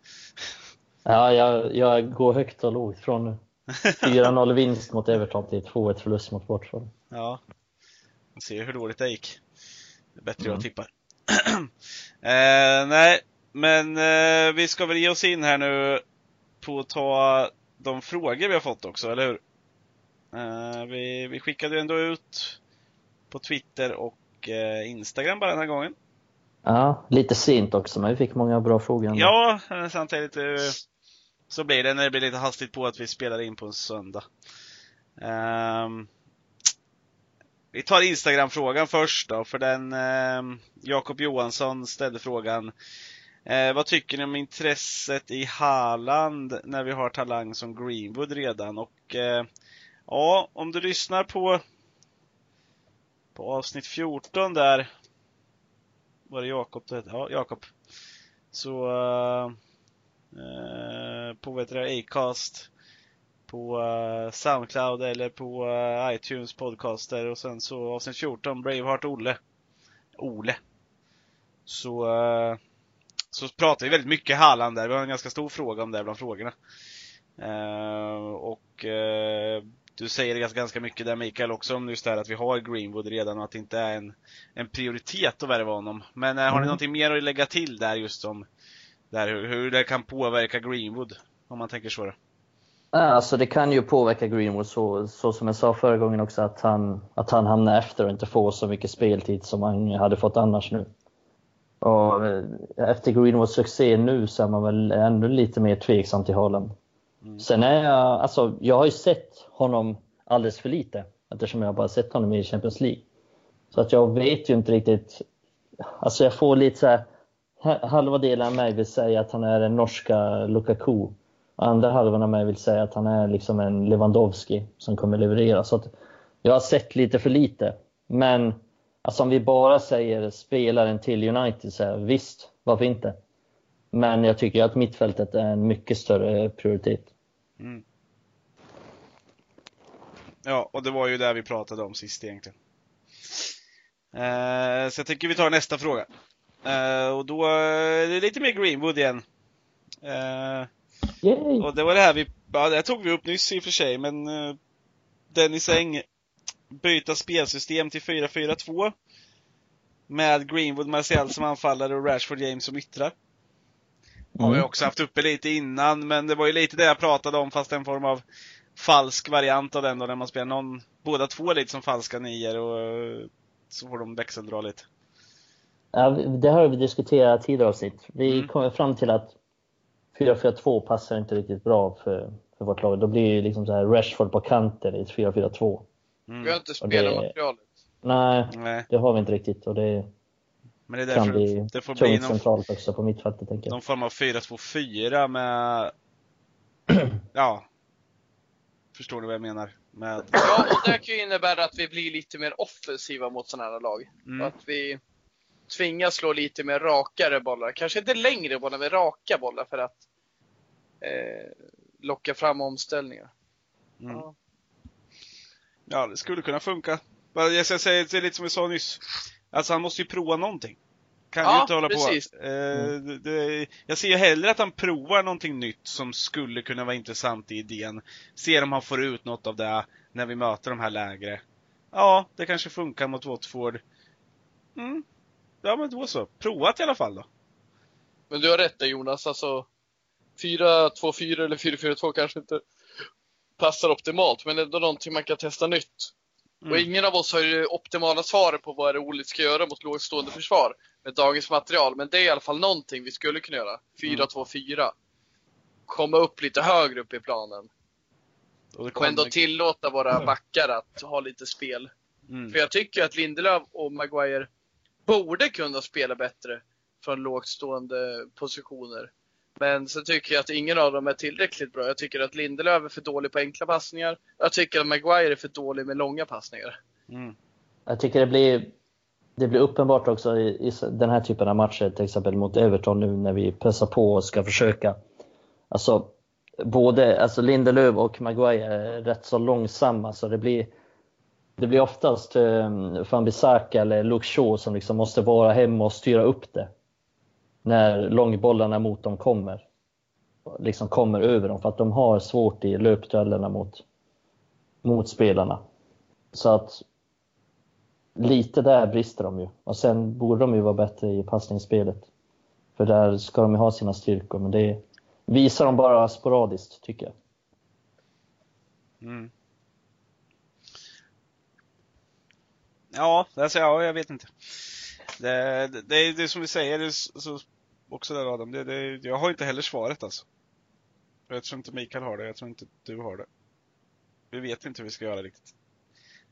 Ja, jag, jag går högt och lågt från 4-0 vinst mot Everton till 2-1 förlust mot Watford. Ja. Man ser hur dåligt det gick. Det är bättre mm. jag tippar. eh, nej, men eh, vi ska väl ge oss in här nu på att ta de frågor vi har fått också, eller hur? Eh, vi, vi skickade ändå ut på Twitter och Instagram bara den här gången. Ja, lite sent också, men vi fick många bra frågor. Ändå. Ja, samtidigt eh, så blir det när det blir lite hastigt på att vi spelar in på en söndag. Um, vi tar Instagram-frågan först då, för den eh, Jakob Johansson ställde frågan eh, Vad tycker ni om intresset i Haaland när vi har talang som Greenwood redan? Och eh, ja, om du lyssnar på på avsnitt 14 där var det Jakob Ja, Jakob. Så eh, eh, på vad heter det, Acast på uh, Soundcloud eller på uh, iTunes podcaster och sen så avsnitt 14 Braveheart Olle. Ole. Så, uh, så pratar vi väldigt mycket Halland där. Vi har en ganska stor fråga om det bland frågorna. och du säger ganska, ganska mycket där Mikael också om just det här att vi har Greenwood redan och att det inte är en, en prioritet att värva honom. Men har mm. ni någonting mer att lägga till där just om där, hur, hur det kan påverka Greenwood? Om man tänker så. Då. Alltså det kan ju påverka Greenwood så, så som jag sa förra gången också att han, att han hamnar efter och inte får så mycket speltid som han hade fått annars nu. Och eh, efter Greenwoods succé nu så är man väl ännu lite mer tveksam till Haaland. Mm. Sen är jag, alltså jag har ju sett honom alldeles för lite eftersom jag bara sett honom i Champions League. Så att jag vet ju inte riktigt, alltså jag får lite så här, halva delen av mig vill säga att han är den norska Lukaku andra halvan av mig vill säga att han är liksom en Lewandowski som kommer leverera. Så att jag har sett lite för lite. Men alltså om vi bara säger spelaren till United, så här, visst, varför inte? Men jag tycker att mittfältet är en mycket större prioritet. Mm. Ja, och det var ju det vi pratade om sist egentligen. Eh, så jag tycker vi tar nästa fråga. Eh, och då är det lite mer Greenwood igen. Eh. Och det var det här vi, ja det här tog vi upp nyss i och för sig, men uh, Dennis Eng byta spelsystem till 4-4-2 med Greenwood, Martial som anfallare och Rashford James som yttrar. Mm. Har vi också haft uppe lite innan, men det var ju lite det jag pratade om fast en form av falsk variant av den då, när man spelar någon, båda två lite som falska nior och uh, så får de växeldra lite. Ja, det har vi diskuterat tidigare avsnitt. Vi mm. kommer fram till att 4-4-2 passar inte riktigt bra för, för vårt lag. Då blir det liksom så här Rashford på kanten i ett 4-4-2. Mm. Vi har inte spelarmaterialet. Nej, nej, det har vi inte riktigt. Och det, men det är kan bli det får tungt bli någon, centralt också på mittfältet, tänker jag. Någon form av 4-2-4 med, ja, Förstår du vad jag menar? Med... Ja, och det kan ju innebära att vi blir lite mer offensiva mot sådana här lag. Mm. Att vi tvingas slå lite mer rakare bollar. Kanske inte längre bollar, men raka bollar för att eh, locka fram omställningar. Mm. Ja. Ja, det skulle kunna funka. Jag ska säga, det är lite som vi sa nyss. Alltså han måste ju prova någonting. Kan ju Ja, inte hålla precis. på. Eh, det, jag ser ju hellre att han provar någonting nytt som skulle kunna vara intressant i idén. Ser om han får ut något av det när vi möter de här lägre. Ja, det kanske funkar mot Watford. Mm. Ja men då så. Provat i alla fall då. Men du har rätt där Jonas, alltså 4-2-4 eller 4-4-2 kanske inte passar optimalt, men ändå någonting man kan testa nytt. Och Mm. ingen av oss har ju optimala svaret på vad Olle ska göra mot lågstående försvar med dagens material, men det är i alla fall någonting vi skulle kunna göra. 4-2-4. Komma upp lite högre upp i planen. Och Och ändå tillåta våra backar att ha lite spel. Mm. För jag tycker att Lindelöf och Maguire borde kunna spela bättre från lågstående positioner. Men så tycker jag att ingen av dem är tillräckligt bra. Jag tycker att Lindelöf är för dålig på enkla passningar. Jag tycker att Maguire är för dålig med långa passningar. Mm. Jag tycker det blir, det blir uppenbart också i, i den här typen av matcher, till exempel mot Everton nu när vi pressar på och ska försöka. Alltså, både alltså Lindelöf och Maguire är rätt så långsamma så det blir det blir oftast um, Fambisaka eller Luke Shaw som liksom måste vara hemma och styra upp det. När långbollarna mot dem kommer. Liksom kommer över dem för att de har svårt i löpduellerna mot, mot spelarna. Så att lite där brister de ju. Och sen borde de ju vara bättre i passningsspelet. För där ska de ju ha sina styrkor, men det visar de bara sporadiskt, tycker jag. Mm. Ja, alltså, ja, jag vet inte. Det, det, det är det är som vi säger, det är så, också där Adam, det, det, jag har inte heller svaret alltså. Jag tror inte Mikael har det, jag tror inte du har det. Vi vet inte hur vi ska göra riktigt.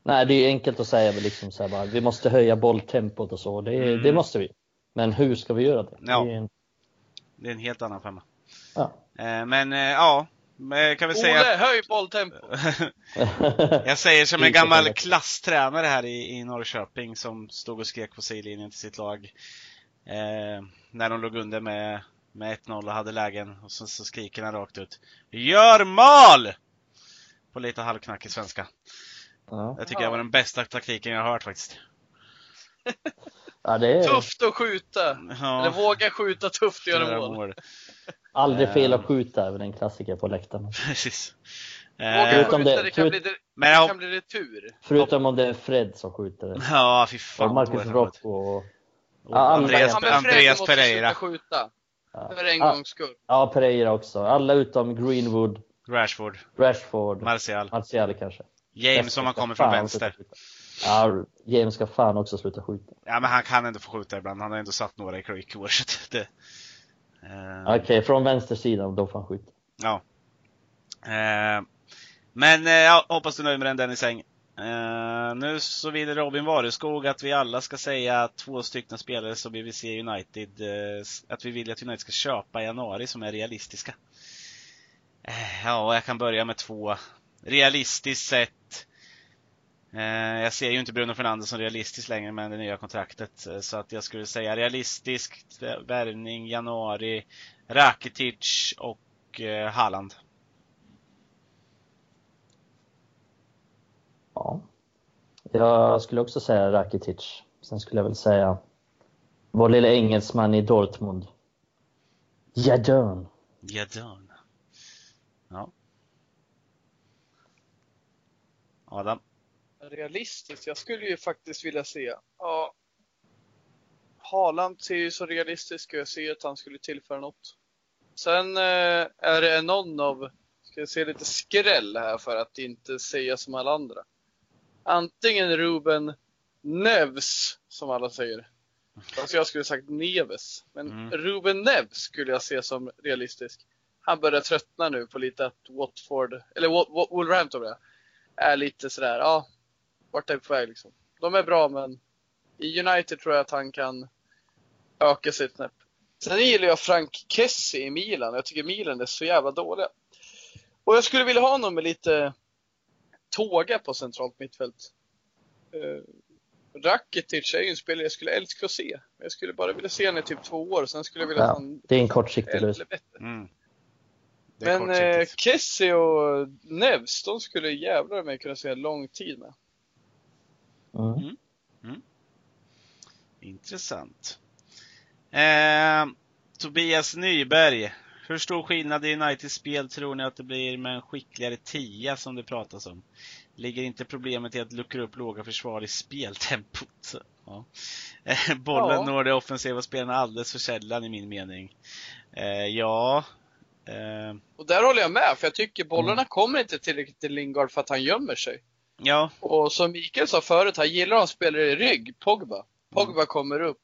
Nej, det är ju enkelt att säga liksom så här bara, vi måste höja bolltempot och så. Det, Mm. det måste vi. Men hur ska vi göra det? Ja. Det är en, Det är en helt annan femma. ja. Eh, men eh, ja, kan vi säga... Ole, höj bolltempo! Jag säger som en gammal klasstränare här i, i Norrköping som stod och skrek på sidlinjen till sitt lag. Eh, när de låg under med, med 1-0 och hade lägen. Och så, så skriker han rakt ut. Gör mål! På lite halvknackig svenska. ja. Det tycker jag var den bästa taktiken jag har hört faktiskt. ja, det är Tufft att skjuta! Eller Ja, våga skjuta tufft och göra mål. aldrig fel Eh. att skjuta, är väl en klassiker på läktaren. Precis. Våga Eh, Förutom skjuta, det- det, kan förut- bli, det, det jag, kan bli retur. Förutom om det är Fred som skjuter det. ja, fy fan. Och Marcus det. Rocco och... Ja, Andreas, Fred Andreas Pereira. sluta skjuta. För en Ja. gångs skull. Ja, Pereira också. Alla utom Greenwood, Rashford. Rashford, Martial. Martial kanske. James om han kommer från vänster. Ja, James ska fan också sluta skjuta. Ja men han kan ändå få skjuta ibland. Han har ändå satt några i Creek i år. Så det, eh, Okej, från vänstersidan, då får han skjuta. Ja. Eh, men eh, ja, hoppas du är nöjd med den Dennis Eng. Uh, nu så vill Robin Vareskog att vi alla ska säga två stycken spelare som vi vill se United, uh, att vi vill att United ska köpa i januari som är realistiska. Uh, ja, jag kan börja med två. Realistiskt sett. Jag ser ju inte Bruno Fernandes som realistisk längre med det nya kontraktet. Så att jag skulle säga realistisk värvning januari, Rakitic och Halland. Haaland. Ja. Jag skulle också säga Rakitic. Sen skulle jag väl säga vår lilla engelsman i Dortmund. Jadon. Jadon. Ja. Adam. Realistiskt? Jag skulle ju faktiskt vilja se, ja. Haaland ser ju så realistisk och jag ser att han skulle tillföra något. Sen eh, är det någon av, ska jag se lite skräll här för att inte säga som alla andra. Antingen Ruben Neves, som alla säger. Fast jag skulle sagt Neves. Men Mm. Ruben Neves skulle jag se som realistisk. Han börjar tröttna nu på lite att Watford, eller Wolverhampton ja, är lite sådär, ja, vart är vi på väg liksom. De är bra men i United tror jag att han kan öka sitt snäpp. Sen gillar jag Frank Kessie i Milan. Jag tycker Milan är så jävla dåliga. Och jag skulle vilja ha någon med lite tåga på centralt mittfält. Uh, Rakitic är ju en spelare jag skulle älska att se. Jag skulle bara vilja se honom i typ två år, sen skulle jag vilja ja, han Det är en kortsiktig lösning. Mm. Men eh, Kessie och Nevs, de skulle jävlar mig kunna se en lång tid med. Mm. Mm. mm. Intressant. Eh, Tobias Nyberg. Hur stor skillnad i Uniteds spel tror ni att det blir med en skickligare tia som det pratas om? Ligger inte problemet i att luckra upp låga försvar i speltempot? Ja. Eh, bollen ja. når de offensiva spelarna alldeles för sällan i min mening. Eh, ja. Eh. Och där håller jag med, för jag tycker bollarna mm. kommer inte tillräckligt till Lingard för att han gömmer sig. Ja. Och som Mikael sa förut, han gillar att spela i rygg, Pogba. Pogba mm. kommer upp.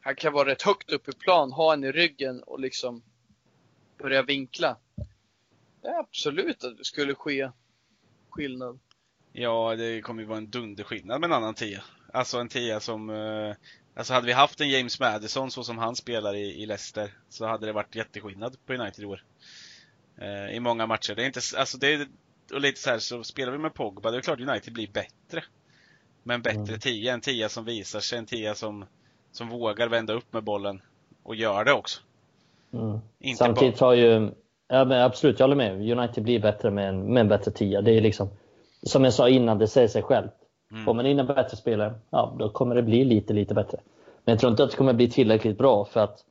Han kan vara rätt högt upp i plan, ha en i ryggen och liksom börja vinkla. Det är absolut att det skulle ske skillnad. Ja, det kommer ju vara en dunderskillnad med en annan tia. Alltså en tia som eh, Alltså hade vi haft en James Madison så som han spelar i, i Leicester så hade det varit jätteskillnad på United i år. Eh, I många matcher. Det är inte, alltså det är, och lite så här så spelar vi med Pogba, det är klart United blir bättre. Men bättre mm. tia, en tia som visar sig, en tia som, som vågar vända upp med bollen och gör det också. Mm. Samtidigt har ju, ja men absolut, jag håller med. United blir bättre med en, med en bättre tia. Det är liksom, som jag sa innan, det säger sig självt. Mm. Får man in en bättre spelare, ja då kommer det bli lite, lite bättre. Men jag tror inte att det kommer bli tillräckligt bra för att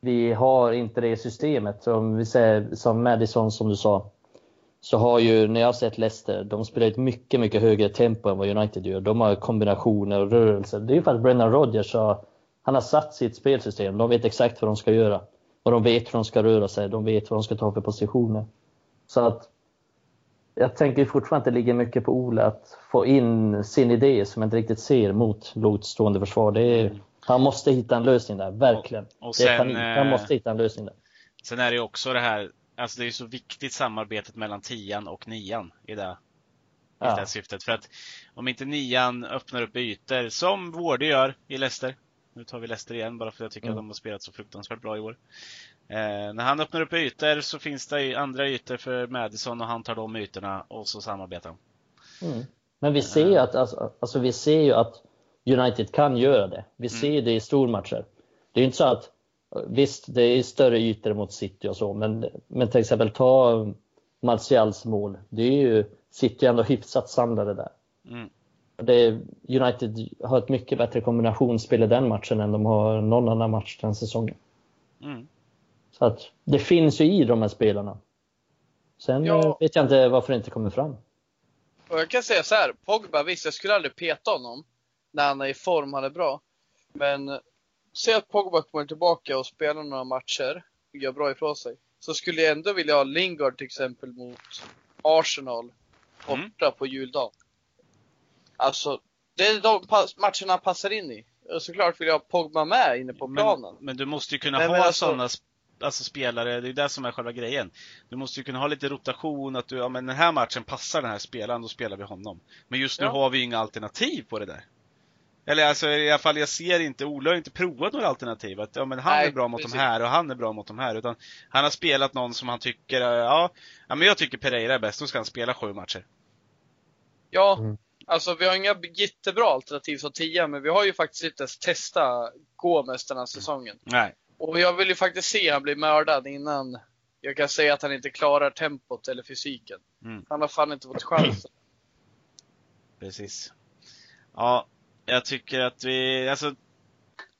vi har inte det systemet. Som vi säger, som Madison som du sa, så har ju, när jag har sett Leicester, de spelar ett mycket, mycket högre tempo än vad United gör. De har kombinationer och rörelser. Det är ju för att Brennan Rodgers har, han har satt sitt spelsystem. De vet exakt vad de ska göra. Och de vet hur de ska röra sig, de vet vad de ska ta för positioner. Så att jag tänker fortfarande att det ligger mycket på Ole att få in sin idé som jag inte riktigt ser mot lågt stående försvar. Är, han måste hitta en lösning där, verkligen. Och, och sen, han måste hitta en lösning där. Sen är det också det här, alltså det är så viktigt samarbetet mellan tian och nian i det, i det syftet. För att om inte nian öppnar upp ytor, som Vårde gör i Leicester. Nu tar vi Leicester igen bara för att jag tycker mm. att de har spelat så fruktansvärt bra i år. Eh, när han öppnar upp ytor så finns det andra ytor för Madison och han tar de ytorna och så samarbetar han. Mm. Men vi ser ju att, alltså, alltså, vi ser ju att United kan göra det. Vi mm. ser det i stormatcher. Det är inte så att, visst det är större ytor mot City och så, men, men till exempel ta Martials mål. Det är ju, City ändå hyfsat samlade där. Mm. Det, United har ett mycket bättre kombinationsspel i den matchen än de har någon annan match den säsongen. Mm. Så att det finns ju i de här spelarna. Sen ja. Vet jag inte varför det inte kommer fram. Och jag kan säga så här, Pogba, visst jag skulle aldrig peta honom när han är i form, han är bra. Men se att Pogba kommer tillbaka och spelar några matcher, gör bra ifrån sig. Så skulle jag ändå vilja ha Lingard till exempel mot Arsenal borta mm. på juldagen. Alltså, det är de matcherna han passar in i. Och såklart vill jag ha Pogba med inne på planen. Men, men du måste ju kunna men, ha alltså, sådana alltså spelare, det är det som är själva grejen. Du måste ju kunna ha lite rotation, att du, ja men den här matchen passar den här spelaren, då spelar vi honom. Men just nu ja. har vi ju inga alternativ på det där. Eller alltså i alla fall, jag ser inte, Ola har inte provat några alternativ. Att ja, men han Nej, är bra mot precis. de här och han är bra mot de här. Utan han har spelat någon som han tycker, ja, ja men jag tycker Pereira är bäst, då ska han spela sju matcher. Ja, mm. Alltså vi har inga jättebra alternativ som tia, men vi har ju faktiskt inte ens testat Gomes den här säsongen. Nej. Och jag vill ju faktiskt se han bli mördad innan jag kan säga att han inte klarar tempot eller fysiken. Mm. Han har fan inte fått chansen. Precis. Ja, jag tycker att vi, alltså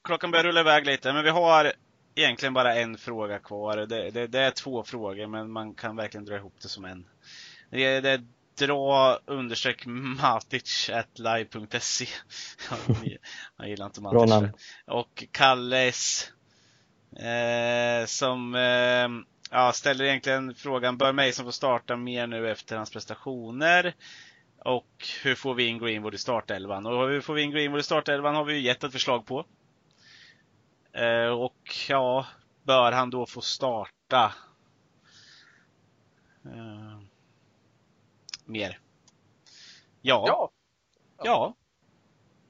klockan börjar rulla iväg lite, men vi har egentligen bara en fråga kvar. Det, det, det är två frågor, men man kan verkligen dra ihop det som en. Det, det är dra understreck matic at live.se. Jag gillar inte Matic. Och Kalles Eh, som eh, ja, ställer egentligen frågan, bör Mason få starta mer nu efter hans prestationer? Och hur får vi in Greenwood i startelvan? Och hur får vi in Greenwood i startelvan har vi ju gett ett förslag på. Eh, och ja, bör han då få starta? Eh, mer? Ja. Ja. Ja.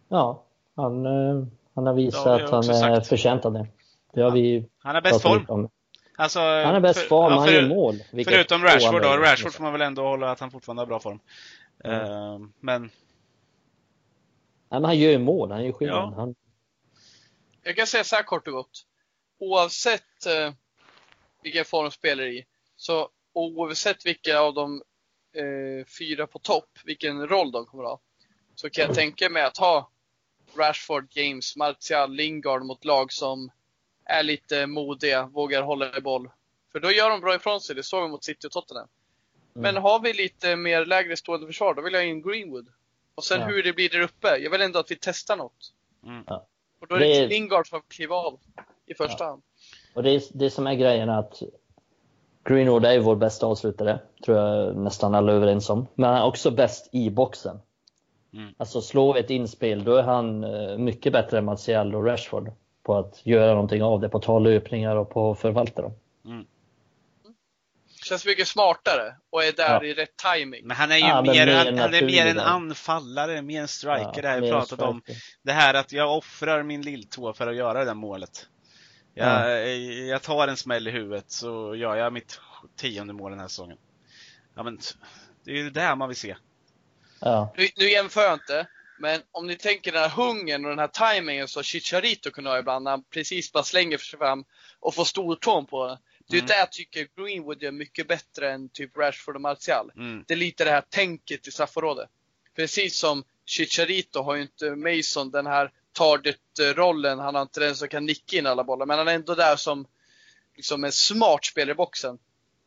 ja han, eh, han har visat har att han är förtjänt av det. Det har vi Han har bäst form. Alltså, han har bäst form, ja, för, han gör mål. Förutom Rashford då. Rashford får man väl ändå hålla att han fortfarande har bra form. Mm. Men... Ja, men han gör ju mål, han gör skillnad. Ja. Han... Jag kan säga så här kort och gott. Oavsett eh, vilken form de spelar i, så oavsett vilka av de eh, fyra på topp, vilken roll de kommer att ha, så kan jag tänka mig att ha Rashford, James, Martial, Lingard mot lag som är lite modiga, vågar hålla i boll. För då gör de bra ifrån sig, det såg vi mot City och Tottenham. Mm. Men har vi lite mer lägre stående försvar, då vill jag in Greenwood. Och sen ja. hur det blir där uppe, jag vill ändå att vi testar något. Mm. Ja. Och då är det, det Lingard som kliva av i första ja. hand. Och det, är, det som är grejen är att Greenwood är vår bästa avslutare, tror jag nästan alla är överens om. Men han är också bäst i boxen. Mm. Alltså slår vi ett inspel, då är han eh, mycket bättre än Martial och Rashford på att göra någonting av det, på att ta löpningar och på att förvalta dem. Mm. Känns mycket smartare och är där ja. i rätt timing. Men han är ju ja, mer, han, han, är mer en anfallare, mer en striker. Ja, det här jag pratat om. Det här att jag offrar min lilltå för att göra det där målet. Jag, ja. jag tar en smäll i huvudet så gör jag mitt tionde mål den här säsongen. Ja men, det är ju det här man vill se. Ja. Nu, nu jämför jag inte, men om ni tänker den här hungern och den här timingen som Chicharito kunde ha ibland när han precis bara slänger sig fram och får stortån på den. Det är mm. det jag tycker Greenwood gör mycket bättre än typ Rashford och Martial. Mm. Det är lite det här tänket i straffområdet. Precis som Chicharito har ju inte Mason den här target-rollen. Han har inte den som kan nicka in alla bollar. Men han är ändå där som liksom en smart spelare i boxen.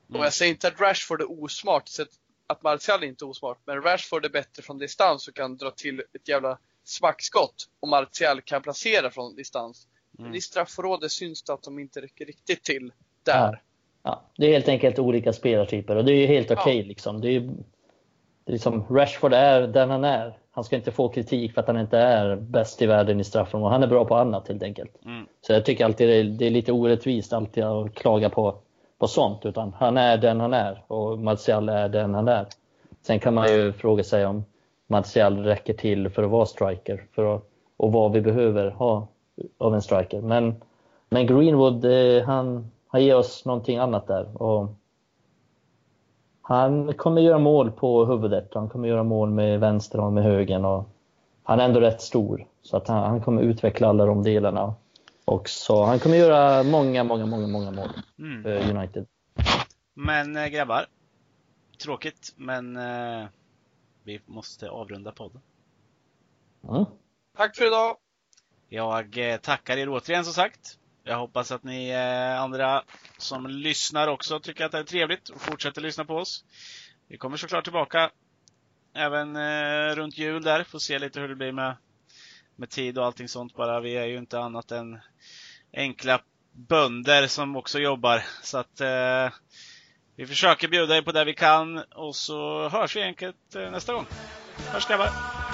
Mm. Och jag säger inte att Rashford är osmart, så att Martial inte är osmart. Men Rashford är bättre från distans och kan dra till ett jävla smackskott. Och Martial kan placera från distans. Mm. Men i straffområdet syns det att de inte räcker riktigt till där. Ja. ja. Det är helt enkelt olika spelartyper och det är ju helt okej okay, ja. liksom. Är, det är liksom, Rashford är den han är. Han ska inte få kritik för att han inte är bäst i världen i straffområdet. Han är bra på annat helt enkelt. Mm. Så jag tycker alltid det är, det är, lite orättvist alltid att klaga på, på sånt. Utan han är den han är och Martial är den han är. Sen kan man ju fråga sig om Martial räcker till för att vara striker för att, och vad vi behöver ha av en striker. Men, men Greenwood, eh, han, han ger oss någonting annat där. Och han kommer göra mål på huvudet. Han kommer göra mål med vänster och med högen. Och han är ändå rätt stor, så att han, han kommer utveckla alla de delarna. Och så han kommer göra många, många, många, många mål mm. för United. Men äh, grabbar, tråkigt, men äh, vi måste avrunda podden. Mm. Tack för idag! Jag äh, tackar er återigen som sagt. Jag hoppas att ni eh, andra som lyssnar också tycker att det är trevligt och fortsätter lyssna på oss. Vi kommer såklart tillbaka även eh, runt jul där, får se lite hur det blir med, med tid och allting sånt bara. Vi är ju inte annat än enkla bönder som också jobbar. Så att eh, vi försöker bjuda er på det vi kan och så hörs vi enkelt eh, nästa gång. Hörs grabbar!